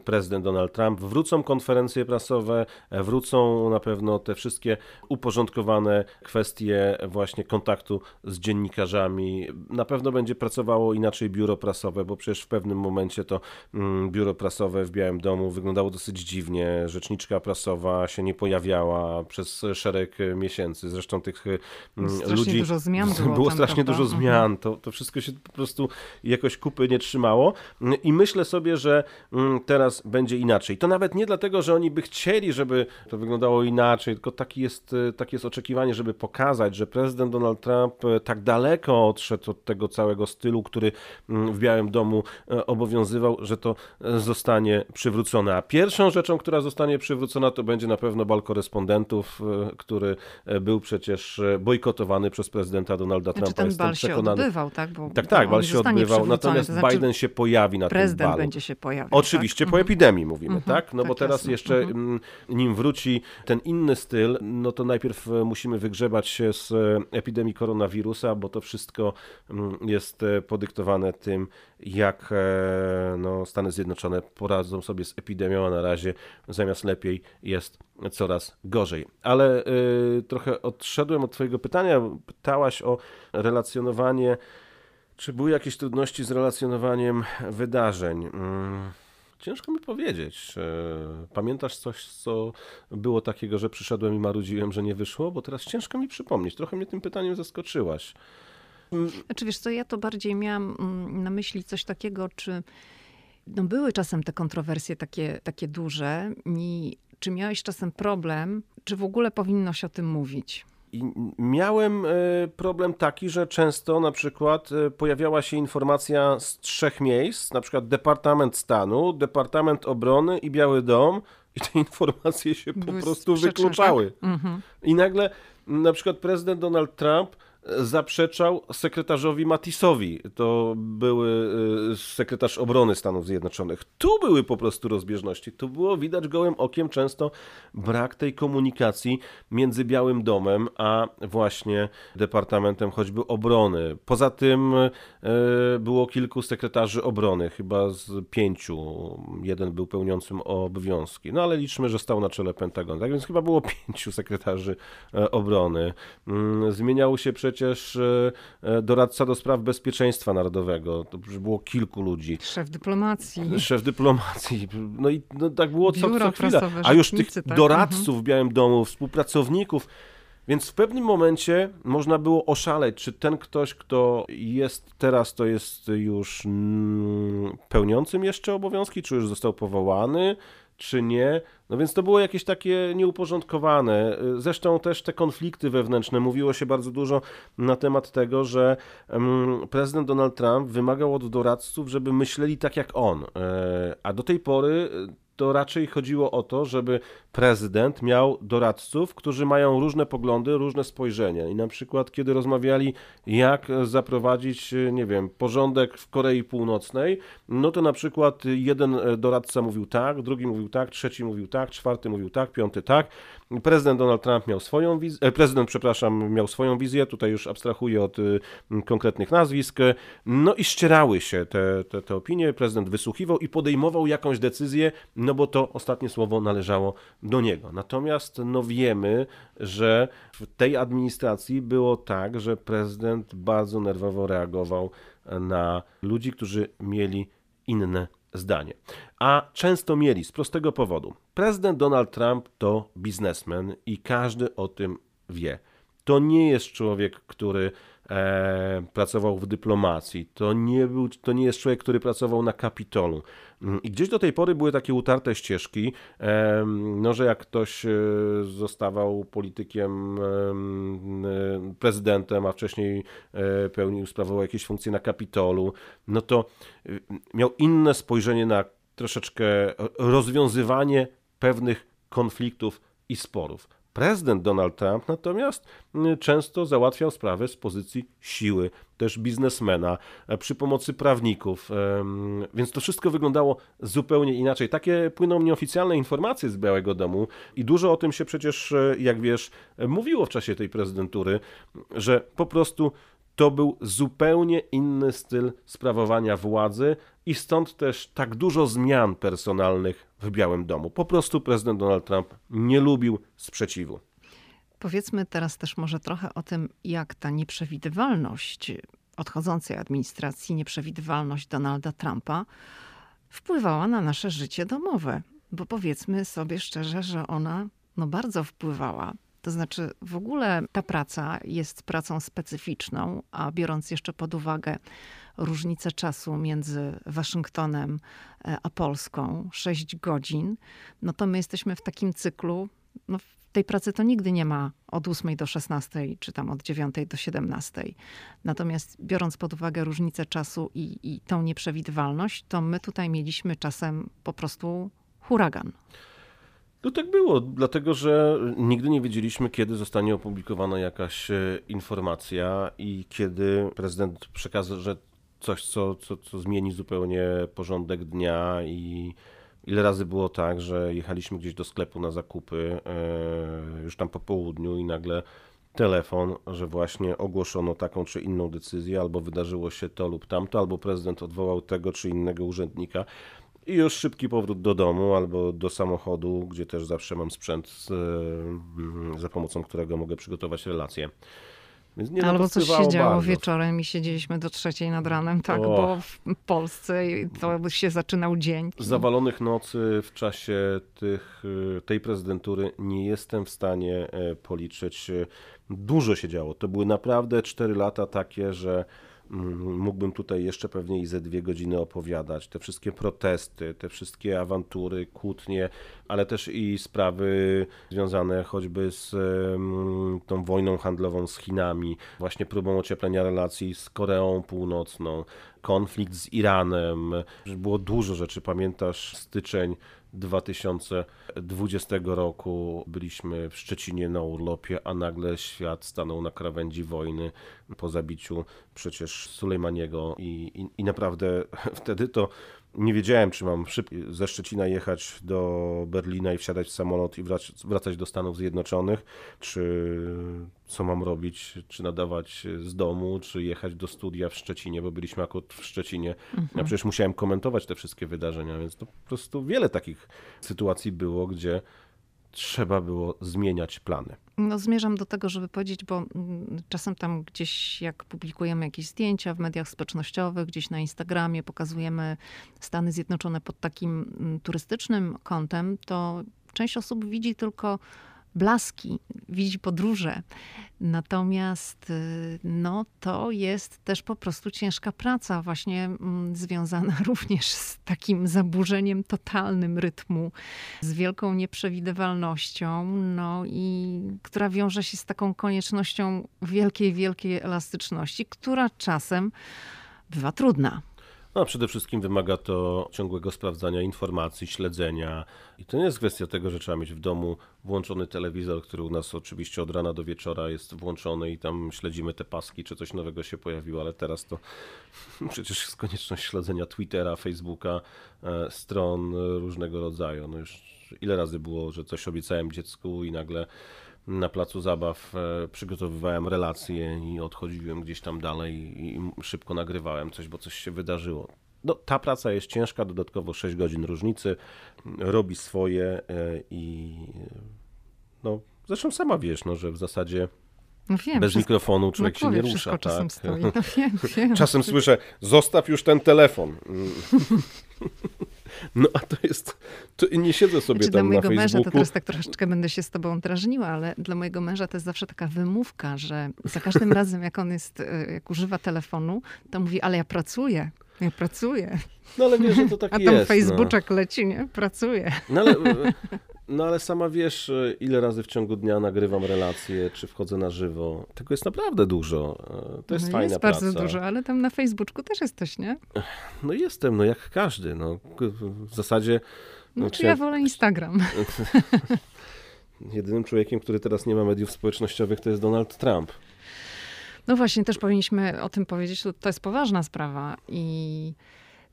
prezydent Donald Trump. Wrócą konferencje prasowe, wrócą na pewno te wszystkie uporządkowane kwestie właśnie kontaktu z dziennikarzami. Na pewno będzie pracowało inaczej biuro prasowe, bo przecież w pewnym momencie to mm, biuro prasowe w Białym Domu wyglądało dosyć dziwnie. Rzeczniczka prasowa się nie pojawiała przez szereg miesięcy. Zresztą tych mm, strasznie ludzi. Dużo zmian było, było tam, strasznie prawda? dużo zmian. To, to wszystko się po prostu jakoś kupy nie trzymało. I myślę sobie, że mm, teraz będzie inaczej. To nawet nie dlatego, że oni by chcieli, żeby to wyglądało inaczej, tylko taki jest, takie jest oczekiwanie, żeby pokazać, że prezydent Donald Trump e, tak daleko odszedł od tego całego stylu, który mm, w Białym Domu e, obowiązywał, że to zostanie przywrócone. A pierwszą rzeczą, która zostanie przywrócona, to będzie na pewno bal korespondentów, który był przecież bojkotowany przez prezydenta Donalda Znaczy Trumpa. ten Jestem bal się przekonany. odbywał, tak? Bo Tak, tak, bal się odbywał, natomiast to znaczy Biden się pojawi na tym Prezydent balu. będzie się pojawiał. Oczywiście, tak? po epidemii mówimy, Mhm, tak? No bo tak, teraz jasne. jeszcze, Mhm. mm, nim wróci ten inny styl, no to najpierw e, musimy wygrzebać się z e, epidemii koronawirusa, bo to wszystko mm, jest e, podyktowane tym, jak e, no, Stany Zjednoczone poradzą sobie z epidemią, a na razie zamiast lepiej jest coraz gorzej. Ale y, trochę odszedłem od Twojego pytania. Pytałaś o relacjonowanie. Czy były jakieś trudności z relacjonowaniem wydarzeń? Mm, Ciężko mi powiedzieć. Pamiętasz coś, co było takiego, że przyszedłem i marudziłem, że nie wyszło? Bo teraz ciężko mi przypomnieć. Trochę mnie tym pytaniem zaskoczyłaś. Znaczy wiesz co, ja to bardziej miałam mm, na myśli coś takiego, czy no były czasem te kontrowersje takie, takie duże i czy miałeś czasem problem, czy w ogóle powinno się o tym mówić? I miałem e, problem taki, że często na przykład e, pojawiała się informacja z trzech miejsc, na przykład Departament Stanu, Departament Obrony i Biały Dom i te informacje się po Były prostu wykluczały. tak? Mhm. I nagle na przykład prezydent Donald Trump zaprzeczał sekretarzowi Mattisowi. To były y, sekretarz obrony Stanów Zjednoczonych. Tu były po prostu rozbieżności. Tu było widać gołym okiem często brak tej komunikacji między Białym Domem a właśnie Departamentem choćby obrony. Poza tym y, było kilku sekretarzy obrony, chyba z pięciu. Jeden był pełniącym obowiązki. No ale liczmy, że stał na czele Pentagonu. Tak więc chyba było pięciu sekretarzy e, obrony. Mm, Zmieniał się przecież e, doradca do spraw bezpieczeństwa narodowego. To już było kilku ludzi. Szef dyplomacji. Szef dyplomacji. No i no, tak było co, Biuro co prasowe, A już tych tak? doradców w Białym Domu, współpracowników. Więc w pewnym momencie można było oszaleć, czy ten ktoś, kto jest teraz, to jest już mm, pełniącym jeszcze obowiązki, czy już został powołany, czy nie. No więc to było jakieś takie nieuporządkowane. Zresztą też te konflikty wewnętrzne. Mówiło się bardzo dużo na temat tego, że prezydent Donald Trump wymagał od doradców, żeby myśleli tak jak on. E, A do tej pory to raczej chodziło o to, żeby prezydent miał doradców, którzy mają różne poglądy, różne spojrzenia. I na przykład, kiedy rozmawiali, jak zaprowadzić, nie wiem, porządek w Korei Północnej, no to na przykład jeden doradca mówił tak, drugi mówił tak, trzeci mówił tak, czwarty mówił tak, piąty tak. Prezydent Donald Trump miał swoją wizję, prezydent, przepraszam, miał swoją wizję, tutaj już abstrahuję od y, konkretnych nazwisk, no i ścierały się te, te, te opinie, prezydent wysłuchiwał i podejmował jakąś decyzję, no bo to ostatnie słowo należało do niego. Natomiast no wiemy, że w tej administracji było tak, że prezydent bardzo nerwowo reagował na ludzi, którzy mieli inne zdanie. A często mieli z prostego powodu. Prezydent Donald Trump to biznesmen i każdy o tym wie. To nie jest człowiek, który e, pracował w dyplomacji. To nie, był, to nie jest człowiek, który pracował na Kapitolu. I gdzieś do tej pory były takie utarte ścieżki, e, no, że jak ktoś e, zostawał politykiem, e, prezydentem, a wcześniej e, pełnił, sprawował jakieś funkcje na Kapitolu, no to e, miał inne spojrzenie na troszeczkę rozwiązywanie pewnych konfliktów i sporów. Prezydent Donald Trump natomiast mm, często załatwiał sprawę z pozycji siły, też biznesmena, e, przy pomocy prawników, więc to wszystko wyglądało zupełnie inaczej. Takie płyną nieoficjalne informacje z Białego Domu i dużo o tym się przecież, e, jak wiesz, e, mówiło w czasie tej prezydentury, że po prostu to był zupełnie inny styl sprawowania władzy i stąd też tak dużo zmian personalnych w Białym Domu. Po prostu prezydent Donald Trump nie lubił sprzeciwu. Powiedzmy teraz też może trochę o tym, jak ta nieprzewidywalność odchodzącej administracji, nieprzewidywalność Donalda Trumpa wpływała na nasze życie domowe. Bo powiedzmy sobie szczerze, że ona no bardzo wpływała. To znaczy, w ogóle ta praca jest pracą specyficzną, a biorąc jeszcze pod uwagę różnicę czasu między Waszyngtonem e, a Polską, 6 godzin, no to my jesteśmy w takim cyklu, no tej pracy to nigdy nie ma od 8 do 16, czy tam od 9 do 17. Natomiast biorąc pod uwagę różnicę czasu i, i tą nieprzewidywalność, to my tutaj mieliśmy czasem po prostu huragan. No tak było, dlatego że nigdy nie wiedzieliśmy, kiedy zostanie opublikowana jakaś e, informacja i kiedy prezydent przekaże coś, co, co, co zmieni zupełnie porządek dnia i ile razy było tak, że jechaliśmy gdzieś do sklepu na zakupy e, już tam po południu i nagle telefon, że właśnie ogłoszono taką czy inną decyzję, albo wydarzyło się to lub tamto, albo prezydent odwołał tego czy innego urzędnika. I już szybki powrót do domu albo do samochodu, gdzie też zawsze mam sprzęt, mm, za pomocą którego mogę przygotować relacje. Nie Albo coś się działo bardzo. wieczorem i siedzieliśmy do trzeciej nad ranem, tak, O. bo w Polsce to się zaczynał dzień. Zawalonych nocy w czasie tych, y, tej prezydentury nie jestem w stanie e, policzyć. Dużo się działo. To były naprawdę 4 lata takie, że mógłbym tutaj jeszcze pewnie i ze dwie godziny opowiadać. Te wszystkie protesty, te wszystkie awantury, kłótnie, ale też i sprawy związane choćby z tą wojną handlową z Chinami, właśnie próbą ocieplenia relacji z Koreą Północną, konflikt z Iranem. Było dużo rzeczy. Pamiętasz styczeń 2020 roku byliśmy w Szczecinie na urlopie, a nagle świat stanął na krawędzi wojny po zabiciu przecież Sulejmaniego i, i, i naprawdę wtedy to nie wiedziałem, czy mam szybko ze Szczecina jechać do Berlina i wsiadać w samolot i wrac- wracać do Stanów Zjednoczonych, czy co mam robić, czy nadawać z domu, czy jechać do studia w Szczecinie, bo byliśmy akurat w Szczecinie. Ja przecież musiałem komentować te wszystkie wydarzenia, więc to po prostu wiele takich sytuacji było, gdzie trzeba było zmieniać plany. No, zmierzam do tego, żeby powiedzieć, bo mm, czasem tam gdzieś, jak publikujemy jakieś zdjęcia w mediach społecznościowych, gdzieś na Instagramie pokazujemy Stany Zjednoczone pod takim mm, turystycznym kątem, to część osób widzi tylko blaski, widzi podróże. Natomiast y, no, to jest też po prostu ciężka praca, właśnie mm, związana również z takim zaburzeniem totalnym rytmu, z wielką nieprzewidywalnością, no i która wiąże się z taką koniecznością wielkiej, wielkiej elastyczności, która czasem bywa trudna. No, a przede wszystkim wymaga to ciągłego sprawdzania informacji, śledzenia. I to nie jest kwestia tego, że trzeba mieć w domu włączony telewizor, który u nas oczywiście od rana do wieczora jest włączony i tam śledzimy te paski, czy coś nowego się pojawiło, ale teraz to przecież jest konieczność śledzenia Twittera, Facebooka, e, stron różnego rodzaju. No już ile razy było, że coś obiecałem dziecku i nagle na placu zabaw e, przygotowywałem relacje i odchodziłem gdzieś tam dalej i szybko nagrywałem coś, bo coś się wydarzyło. No, ta praca jest ciężka, dodatkowo 6 godzin różnicy, robi swoje e, i no, zresztą sama wiesz, no, że w zasadzie No wiem, bez wszystko- mikrofonu człowiek na się nie rusza. wszystko czasem Tak? stoi. No wiem, wiem. Czasem słyszę, zostaw już ten telefon. No a to jest, to nie siedzę sobie Znaczy, dla tam na mojego męża, to teraz tak troszeczkę będę się z tobą drażniła, ale dla mojego męża to jest zawsze taka wymówka, że za każdym razem, jak on jest, e, jak używa telefonu, to mówi, ale ja pracuję, ja pracuję. No ale wiesz, że to tak A tam jest. no. Facebooczek leci, nie? Pracuję. No ale, no ale sama wiesz, ile razy w ciągu dnia nagrywam relacje, czy wchodzę na żywo. Tego jest naprawdę dużo. E, To jest no fajna jest praca. bardzo dużo, ale tam na Facebooku też jesteś, nie? No jestem, no jak każdy. No. W zasadzie No, No, czy ja chciałem- wolę Instagram. jedynym człowiekiem, który teraz nie ma mediów społecznościowych, to jest Donald Trump. No właśnie, też powinniśmy o tym powiedzieć. To jest poważna sprawa i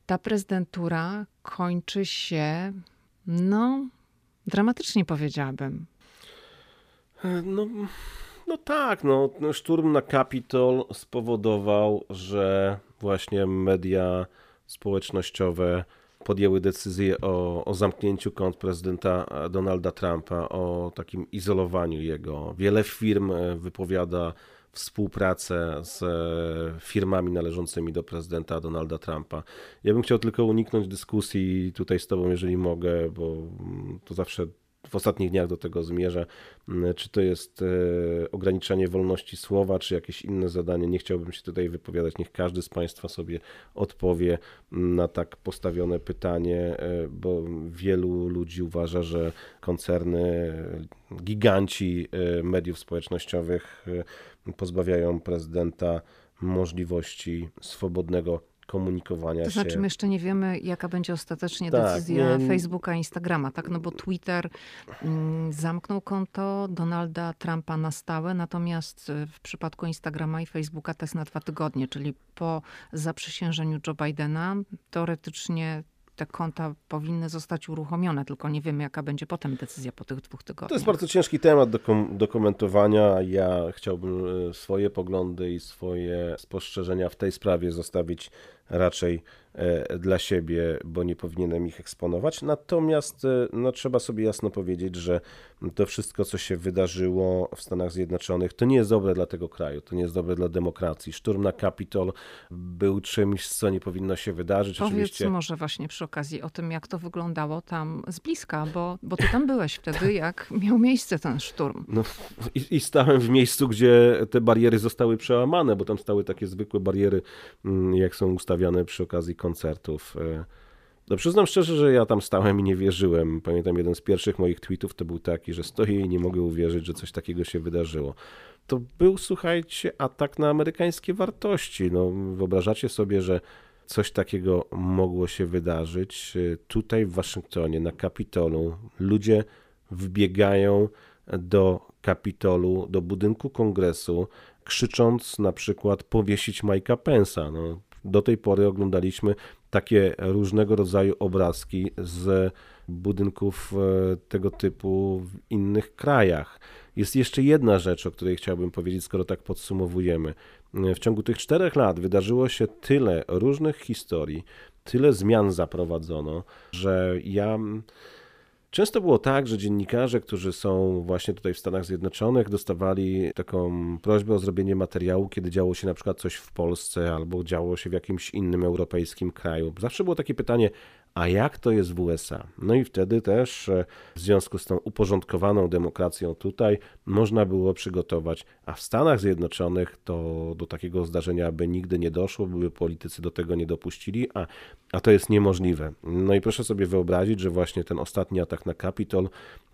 ta prezydentura kończy się, no, dramatycznie powiedziałabym. No, no tak, no, szturm na Kapitol spowodował, że właśnie media społecznościowe podjęły decyzję o, o zamknięciu kont prezydenta Donalda Trumpa, o takim izolowaniu jego. Wiele firm e, wypowiada współpracę z e, firmami należącymi do prezydenta Donalda Trumpa. Ja bym chciał tylko uniknąć dyskusji tutaj z Tobą, jeżeli mogę, bo mm, to zawsze w ostatnich dniach do tego zmierzę. Mm, czy to jest e, ograniczanie wolności słowa, czy jakieś inne zadanie? Nie chciałbym się tutaj wypowiadać. Niech każdy z Państwa sobie odpowie na tak postawione pytanie, e, bo wielu ludzi uważa, że koncerny, giganci mediów społecznościowych pozbawiają prezydenta możliwości swobodnego komunikowania to się. To znaczy, my jeszcze nie wiemy, jaka będzie ostatecznie tak, decyzja nie... Facebooka, Instagrama, tak? No bo Twitter mm, zamknął konto Donalda Trumpa na stałe, natomiast e, w przypadku Instagrama i Facebooka to jest na dwa tygodnie, czyli po zaprzysiężeniu Joe Bidena teoretycznie te konta powinny zostać uruchomione, tylko nie wiemy, jaka będzie potem decyzja po tych dwóch tygodniach. To jest bardzo ciężki temat do, kom- do komentowania. Ja chciałbym e, swoje poglądy i swoje spostrzeżenia w tej sprawie zostawić raczej e, dla siebie, bo nie powinienem ich eksponować. Natomiast e, no, trzeba sobie jasno powiedzieć, że to wszystko, co się wydarzyło w Stanach Zjednoczonych, to nie jest dobre dla tego kraju, to nie jest dobre dla demokracji. Szturm na Kapitol był czymś, co nie powinno się wydarzyć. Powiedz Oczywiście... może właśnie przy okazji o tym, jak to wyglądało tam z bliska, bo, bo ty tam byłeś wtedy, jak miał miejsce ten szturm. No, i, I stałem w miejscu, gdzie te bariery zostały przełamane, bo tam stały takie zwykłe bariery, mm, jak są przy okazji koncertów. E, no przyznam szczerze, że ja tam stałem i nie wierzyłem. Pamiętam jeden z pierwszych moich tweetów to był taki, że stoję i nie mogę uwierzyć, że coś takiego się wydarzyło. To był, słuchajcie, atak na amerykańskie wartości. No, wyobrażacie sobie, że coś takiego mogło się wydarzyć. E, tutaj w Waszyngtonie, na Kapitolu, ludzie wbiegają do Kapitolu, do budynku kongresu, krzycząc na przykład powiesić Mike'a Pensa. No, do tej pory oglądaliśmy takie różnego rodzaju obrazki z budynków e, tego typu w innych krajach. Jest jeszcze jedna rzecz, o której chciałbym powiedzieć, skoro tak podsumowujemy. W ciągu tych czterech lat wydarzyło się tyle różnych historii, tyle zmian zaprowadzono, że ja Często było tak, że dziennikarze, którzy są właśnie tutaj w Stanach Zjednoczonych, dostawali taką prośbę o zrobienie materiału, kiedy działo się na przykład coś w Polsce albo działo się w jakimś innym europejskim kraju. Zawsze było takie pytanie, a jak to jest w USA? No i wtedy też e, w związku z tą uporządkowaną demokracją tutaj można było przygotować, a w Stanach Zjednoczonych to do takiego zdarzenia by nigdy nie doszło, by politycy do tego nie dopuścili, a, a to jest niemożliwe. No i proszę sobie wyobrazić, że właśnie ten ostatni atak na Kapitol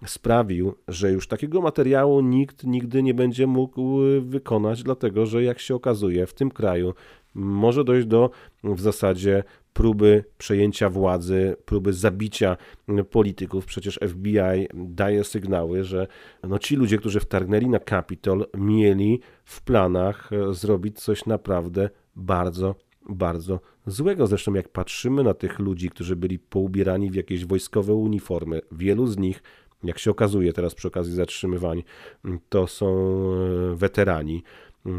sprawił, że już takiego materiału nikt nigdy nie będzie mógł e, wykonać, dlatego że jak się okazuje w tym kraju może dojść do w zasadzie próby przejęcia władzy, próby zabicia polityków. Przecież FBI daje sygnały, że no ci ludzie, którzy wtargnęli na Kapitol, mieli w planach e, zrobić coś naprawdę bardzo, bardzo złego. Zresztą, jak patrzymy na tych ludzi, którzy byli poubierani w jakieś wojskowe uniformy, wielu z nich jak się okazuje teraz przy okazji zatrzymywań, to są e, weterani.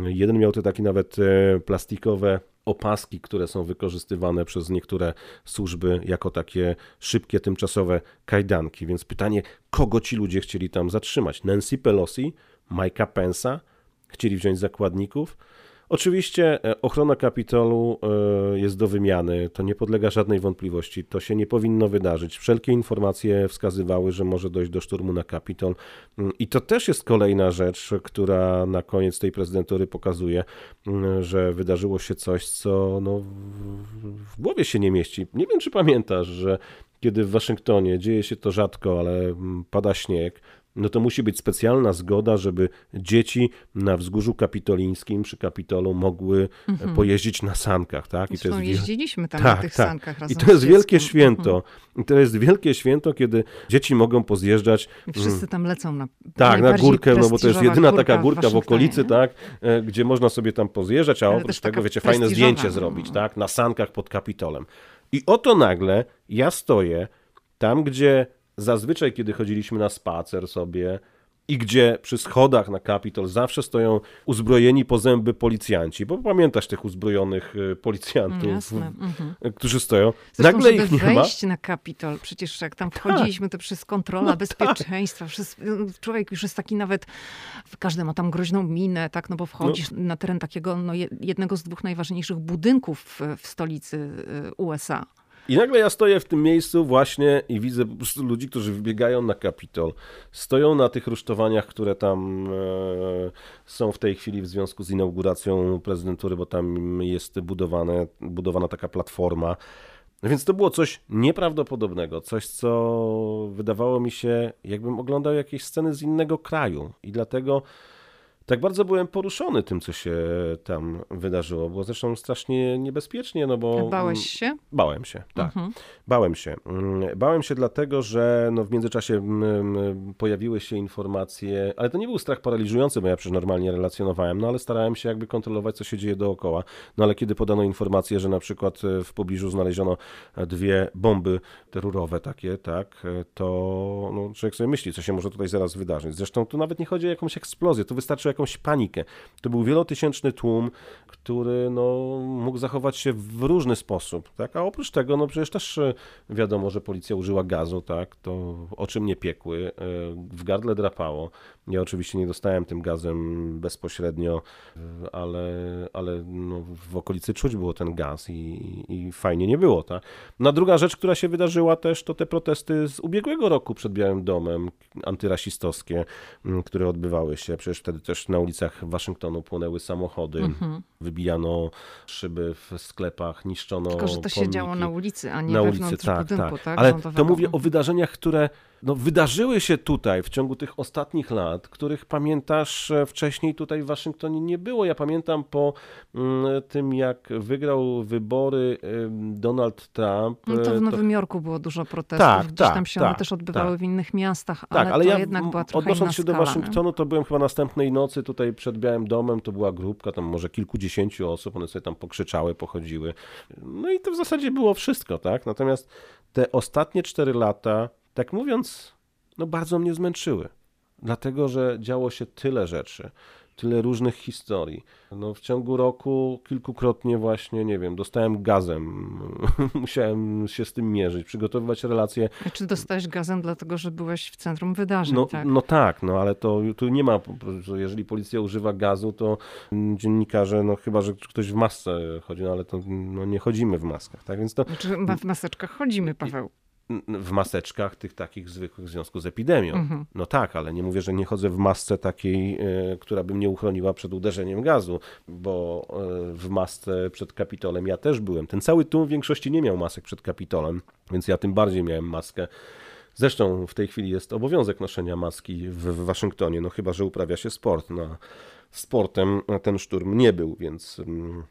Jeden miał te takie nawet e, plastikowe opaski, które są wykorzystywane przez niektóre służby jako takie szybkie, tymczasowe kajdanki. Więc pytanie, kogo ci ludzie chcieli tam zatrzymać? Nancy Pelosi, Mike'a Pence'a? Chcieli wziąć zakładników? Oczywiście e, ochrona Kapitolu e, jest do wymiany, to nie podlega żadnej wątpliwości, to się nie powinno wydarzyć. Wszelkie informacje wskazywały, że może dojść do szturmu na Kapitol mm, i to też jest kolejna rzecz, która na koniec tej prezydentury pokazuje, mm, że wydarzyło się coś, co no, w głowie się nie mieści. Nie wiem, czy pamiętasz, że kiedy w Waszyngtonie dzieje się to rzadko, ale mm, pada śnieg, no to musi być specjalna zgoda, żeby dzieci na wzgórzu kapitolińskim przy Kapitolu mogły Mhm. pojeździć na sankach, tak? Zresztą wiel- jeździliśmy tam Tak, na tych tak. sankach I razem to jest wielkie dzieckiem. święto. Mhm. I to jest wielkie święto, kiedy dzieci mogą pozjeżdżać I wszyscy tam lecą na tak, na górkę, no bo to jest jedyna taka w górka w Waszyngtonie, okolicy, tak, e, gdzie można sobie tam pozjeżdżać, a Ale oprócz tego, taka wiecie, fajne zdjęcie no. zrobić, tak, na sankach pod Kapitolem. I oto nagle ja stoję tam, gdzie zazwyczaj, kiedy chodziliśmy na spacer sobie i gdzie przy schodach na Kapitol zawsze stoją uzbrojeni po zęby policjanci, bo pamiętasz tych uzbrojonych e, policjantów, Jasne. Mhm. e, którzy stoją. Zresztą, nagle ich nie ma. Tak. wejść na Kapitol, przecież jak tam wchodziliśmy, to przez kontrola No bezpieczeństwa, wszyscy, człowiek już jest taki nawet, każdy ma tam groźną minę, tak, no bo wchodzisz na teren takiego, no, je- jednego z dwóch najważniejszych budynków w, w stolicy y, USA. I nagle ja stoję w tym miejscu właśnie i widzę po prostu ludzi, którzy wybiegają na Kapitol. Stoją na tych rusztowaniach, które tam e, są w tej chwili w związku z inauguracją prezydentury, bo tam jest budowane, budowana taka platforma. Więc to było coś nieprawdopodobnego, coś, co wydawało mi się, jakbym oglądał jakieś sceny z innego kraju. I dlatego tak bardzo byłem poruszony tym, co się tam wydarzyło. Było zresztą strasznie niebezpiecznie, no bo... Bałeś się? Bałem się, tak. Mhm. Bałem się. Mm, Bałem się dlatego, że no w międzyczasie mm, mm, pojawiły się informacje, ale to nie był strach paraliżujący, bo ja przecież normalnie relacjonowałem, no ale starałem się jakby kontrolować, co się dzieje dookoła. No ale kiedy podano informację, że na przykład e, w pobliżu znaleziono e, dwie bomby terrorowe takie, tak, e, to no, człowiek sobie myśli, co się może tutaj zaraz wydarzyć. Zresztą tu nawet nie chodzi o jakąś eksplozję, tu wystarczy jakąś panikę. To był wielotysięczny tłum, który no, mógł zachować się w różny sposób, tak? A oprócz tego, no przecież też e, wiadomo, że policja użyła gazu, tak? To oczy mnie piekły, e, w gardle drapało. Ja oczywiście nie dostałem tym gazem bezpośrednio, e, ale, ale no, w okolicy czuć było ten gaz i, i fajnie nie było, tak? No druga rzecz, która się wydarzyła też, to te protesty z ubiegłego roku przed Białym Domem, antyrasistowskie, które odbywały się. Przecież wtedy też na ulicach Waszyngtonu płonęły samochody, Mhm. wybijano szyby w sklepach, niszczono Tylko, że to się działo pomniki. na ulicy, a nie na ulicy, tak, budynku, tak. tak? Ale rządowego. to mówię o wydarzeniach, które no, wydarzyły się tutaj w ciągu tych ostatnich lat, których pamiętasz e, wcześniej tutaj w Waszyngtonie nie było. Ja pamiętam po mm, tym, jak wygrał wybory Donald Trump. No to e, w Nowym Jorku było dużo protestów, Tak, gdzieś tak, tam się one tak, też odbywały tak. w innych miastach, Tak, ale, ale to ja jednak była trochę odnosząc się do skala, nie? Waszyngtonu, to byłem chyba następnej nocy tutaj przed Białym Domem, to była grupka, tam może kilkudziesięciu osób, one sobie tam pokrzyczały, pochodziły. No i to w zasadzie było wszystko, tak? Natomiast te ostatnie cztery lata, tak mówiąc, no bardzo mnie zmęczyły. Dlatego, że działo się tyle rzeczy, tyle różnych historii. No w ciągu roku kilkukrotnie właśnie, nie wiem, dostałem gazem, musiałem się z tym mierzyć, przygotowywać relacje A Czy dostałeś gazem dlatego, że byłeś w centrum wydarzeń, no tak? no tak, no ale to tu nie ma, jeżeli policja używa gazu, to dziennikarze, no chyba, że ktoś w masce chodzi, no ale to no, nie chodzimy w maskach, tak? Więc to Znaczy, w maseczkach chodzimy, Paweł. W maseczkach tych takich zwykłych w związku z epidemią. Mhm. No tak, ale nie mówię, że nie chodzę w masce takiej, e, która by mnie uchroniła przed uderzeniem gazu, bo e, w masce przed Kapitolem ja też byłem. Ten cały tłum w większości nie miał masek przed Kapitolem, więc ja tym bardziej miałem maskę. Zresztą w tej chwili jest obowiązek noszenia maski w, w Waszyngtonie, no chyba, że uprawia się sport. No, sportem ten szturm nie był, więc mm,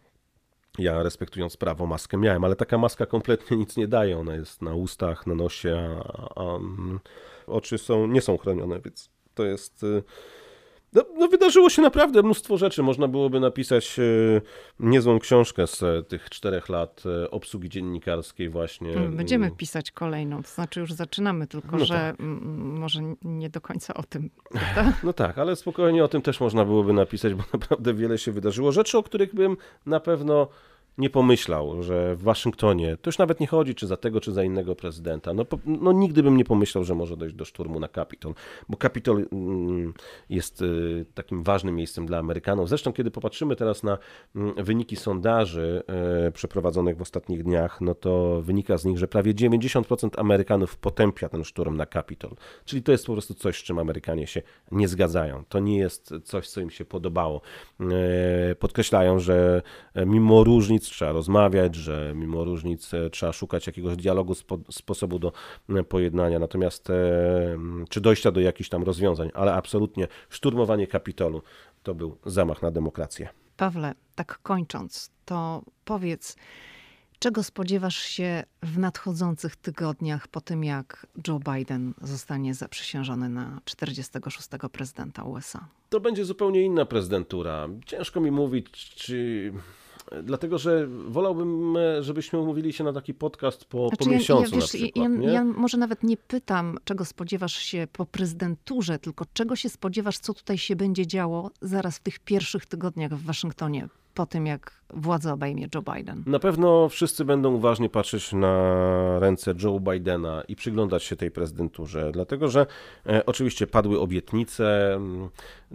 ja respektując prawo maskę miałem, ale taka maska kompletnie nic nie daje. Ona jest na ustach, na nosie, a, a mm, oczy są, nie są chronione, więc to jest. No, no wydarzyło się naprawdę mnóstwo rzeczy. Można byłoby napisać y, niezłą książkę z e, tych czterech lat e, obsługi dziennikarskiej właśnie. Będziemy Y, pisać kolejną, to znaczy już zaczynamy, tylko No że tak. mm, może nie do końca o tym. prawda? No tak, ale spokojnie o tym też można byłoby napisać, bo naprawdę wiele się wydarzyło. Rzeczy, o których bym na pewno nie pomyślał, że w Waszyngtonie, to już nawet nie chodzi czy za tego, czy za innego prezydenta, no, po- no nigdy bym nie pomyślał, że może dojść do szturmu na Kapitol, bo Kapitol mm, jest y, takim ważnym miejscem dla Amerykanów. Zresztą, kiedy popatrzymy teraz na mm, wyniki sondaży y, przeprowadzonych w ostatnich dniach, no to wynika z nich, że prawie 90% Amerykanów potępia ten szturm na Kapitol. Czyli to jest po prostu coś, z czym Amerykanie się nie zgadzają. To nie jest coś, co im się podobało. E, Podkreślają, że mimo różnic różnic trzeba rozmawiać, że mimo różnic e, trzeba szukać jakiegoś dialogu, spo, sposobu do e, pojednania, natomiast czy dojścia do jakichś tam rozwiązań, ale absolutnie szturmowanie Kapitolu to był zamach na demokrację. Pawle, tak kończąc, to powiedz, czego spodziewasz się w nadchodzących tygodniach po tym, jak Joe Biden zostanie zaprzysiężony na 46. prezydenta USA? To będzie zupełnie inna prezydentura. Ciężko mi mówić, czy dlatego że wolałbym, żebyśmy umówili się na taki podcast po, znaczy, po miesiącu ja, ja, wiesz, na przykład, ja, ja, może nawet nie pytam, czego spodziewasz się po prezydenturze, tylko czego się spodziewasz, co tutaj się będzie działo zaraz w tych pierwszych tygodniach w Waszyngtonie po tym, jak władzę obejmie Joe Biden? Na pewno wszyscy będą uważnie patrzeć na ręce Joe Bidena i przyglądać się tej prezydenturze, dlatego że e, oczywiście padły obietnice.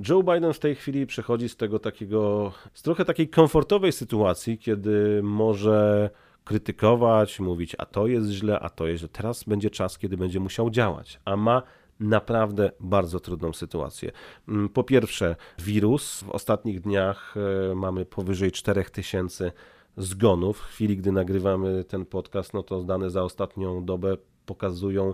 Joe Biden w tej chwili przechodzi z tego takiego, z trochę takiej komfortowej sytuacji, kiedy może krytykować, mówić, a to jest źle, a to jest źle. Teraz będzie czas, kiedy będzie musiał działać, a ma naprawdę bardzo trudną sytuację. Mm, po pierwsze, wirus. W ostatnich dniach e, mamy powyżej 4000 zgonów. W chwili, gdy nagrywamy ten podcast, no to dane za ostatnią dobę pokazują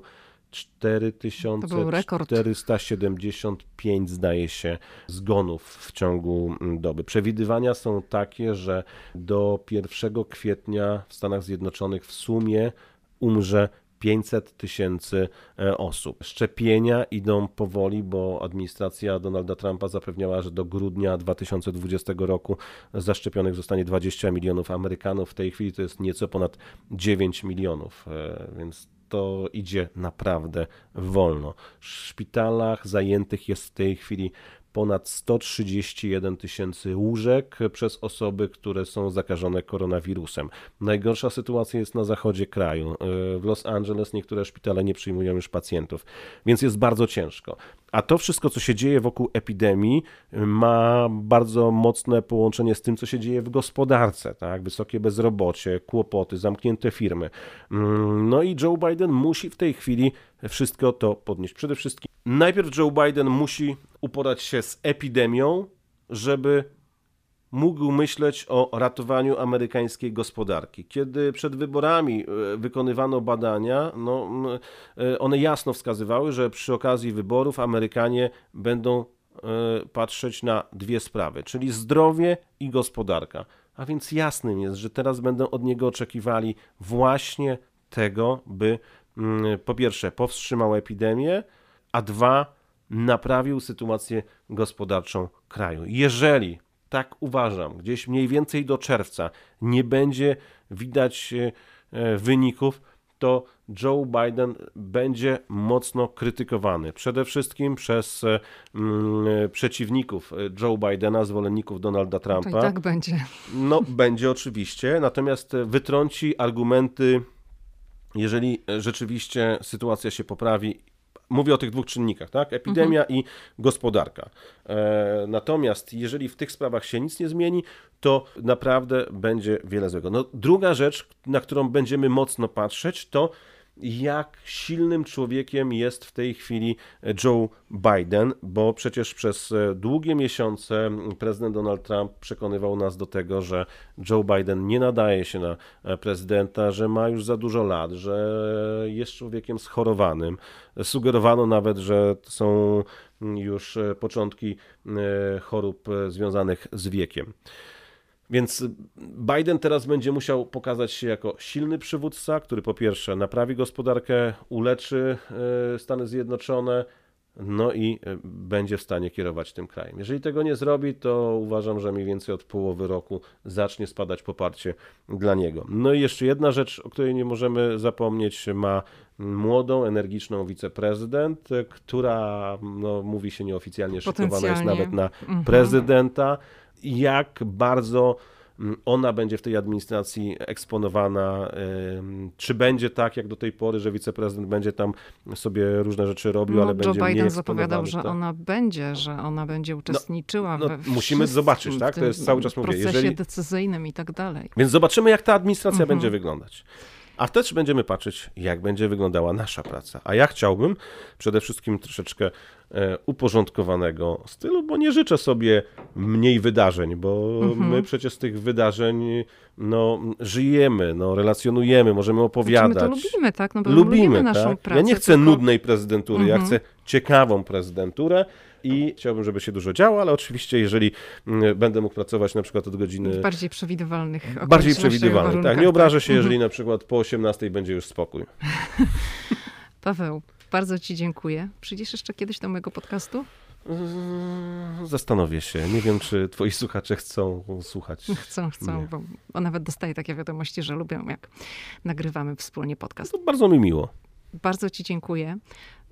4475 zdaje się zgonów w ciągu mm, doby. Przewidywania są takie, że do 1 kwietnia w Stanach Zjednoczonych w sumie umrze 500 tysięcy e, osób. Szczepienia idą powoli, bo administracja Donalda Trumpa zapewniała, że do grudnia 2020 roku zaszczepionych zostanie 20 milionów Amerykanów. W tej chwili to jest nieco ponad 9 milionów, e, więc to idzie naprawdę wolno. W szpitalach zajętych jest w tej chwili ponad 131 tysięcy łóżek przez osoby, które są zakażone koronawirusem. Najgorsza sytuacja jest na zachodzie kraju. W Los Angeles niektóre szpitale nie przyjmują już pacjentów, więc jest bardzo ciężko. A to wszystko, co się dzieje wokół epidemii, ma bardzo mocne połączenie z tym, co się dzieje w gospodarce. Tak? Wysokie bezrobocie, kłopoty, zamknięte firmy. Mm, no i Joe Biden musi w tej chwili wszystko to podnieść. Przede wszystkim najpierw Joe Biden musi uporać się z epidemią, żeby mógł myśleć o ratowaniu amerykańskiej gospodarki. Kiedy przed wyborami e, wykonywano badania, no, e, one jasno wskazywały, że przy okazji wyborów Amerykanie będą e, patrzeć na dwie sprawy, czyli zdrowie i gospodarka. A więc jasnym jest, że teraz będą od niego oczekiwali właśnie tego, by po pierwsze powstrzymał epidemię, a dwa naprawił sytuację gospodarczą kraju. Jeżeli tak uważam, gdzieś mniej więcej do czerwca nie będzie widać e, wyników, to Joe Biden będzie mocno krytykowany. Przede wszystkim przez mm, przeciwników Joe Bidena, zwolenników Donalda Trumpa. To i tak będzie. No, będzie oczywiście, natomiast wytrąci argumenty, jeżeli rzeczywiście sytuacja się poprawi Mówię o tych dwóch czynnikach, tak? Epidemia mhm. i gospodarka. E, natomiast jeżeli w tych sprawach się nic nie zmieni, to naprawdę będzie wiele złego. No, druga rzecz, na którą będziemy mocno patrzeć, to jak silnym człowiekiem jest w tej chwili Joe Biden, bo przecież przez długie miesiące prezydent Donald Trump przekonywał nas do tego, że Joe Biden nie nadaje się na prezydenta, że ma już za dużo lat, że jest człowiekiem schorowanym. Sugerowano nawet, że są już początki chorób związanych z wiekiem. Więc Biden teraz będzie musiał pokazać się jako silny przywódca, który po pierwsze naprawi gospodarkę, uleczy e, Stany Zjednoczone, no i e, będzie w stanie kierować tym krajem. Jeżeli tego nie zrobi, to uważam, że mniej więcej od połowy roku zacznie spadać poparcie dla niego. No i jeszcze jedna rzecz, o której nie możemy zapomnieć, ma młodą, energiczną wiceprezydent, która, no, mówi się nieoficjalnie, szykowana jest nawet na mhm. prezydenta jak bardzo mm, ona będzie w tej administracji eksponowana, czy będzie tak jak do tej pory, że wiceprezydent będzie tam sobie różne rzeczy robił, no, ale Joe będzie Biden zapowiadał, że ona będzie, że ona będzie no, uczestniczyła no, no, we Musimy zobaczyć, tak? To jest cały czas mówię. procesie Jeżeli... decyzyjnym i tak dalej. Więc zobaczymy, jak ta administracja mhm. będzie wyglądać. A też będziemy patrzeć, jak będzie wyglądała nasza praca. A ja chciałbym przede wszystkim troszeczkę e, uporządkowanego stylu, bo nie życzę sobie mniej wydarzeń, bo Mhm. my przecież z tych wydarzeń no, żyjemy, no, relacjonujemy, możemy opowiadać. Znaczy, my to lubimy, tak? No bo lubimy, Lubimy, naszą tak? pracę. Ja nie chcę tylko- nudnej prezydentury, ja Mhm. chcę ciekawą prezydenturę i chciałbym, żeby się dużo działo, ale oczywiście, jeżeli mm, będę mógł pracować na przykład od godziny W bardziej przewidywalnych bardziej przewidywalnej, tak, nie obrażę się, Mhm. jeżeli na przykład po 18 będzie już spokój. Paweł, bardzo ci dziękuję. Przyjdziesz jeszcze kiedyś do mojego podcastu? Mm, Zastanowię się. Nie wiem, czy twoi słuchacze chcą słuchać. Chcą, chcą, Nie. bo bo nawet dostaję takie wiadomości, że lubią, jak nagrywamy wspólnie podcast. To bardzo mi miło. Bardzo ci dziękuję.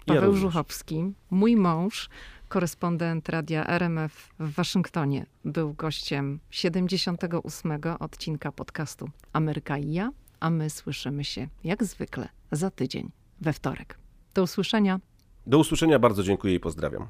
Ja Paweł również. Żuchowski, mój mąż, korespondent radia RMF w Waszyngtonie, był gościem 78 odcinka podcastu Ameryka i ja, a my słyszymy się jak zwykle za tydzień we wtorek. Do usłyszenia. Do usłyszenia, bardzo dziękuję i pozdrawiam.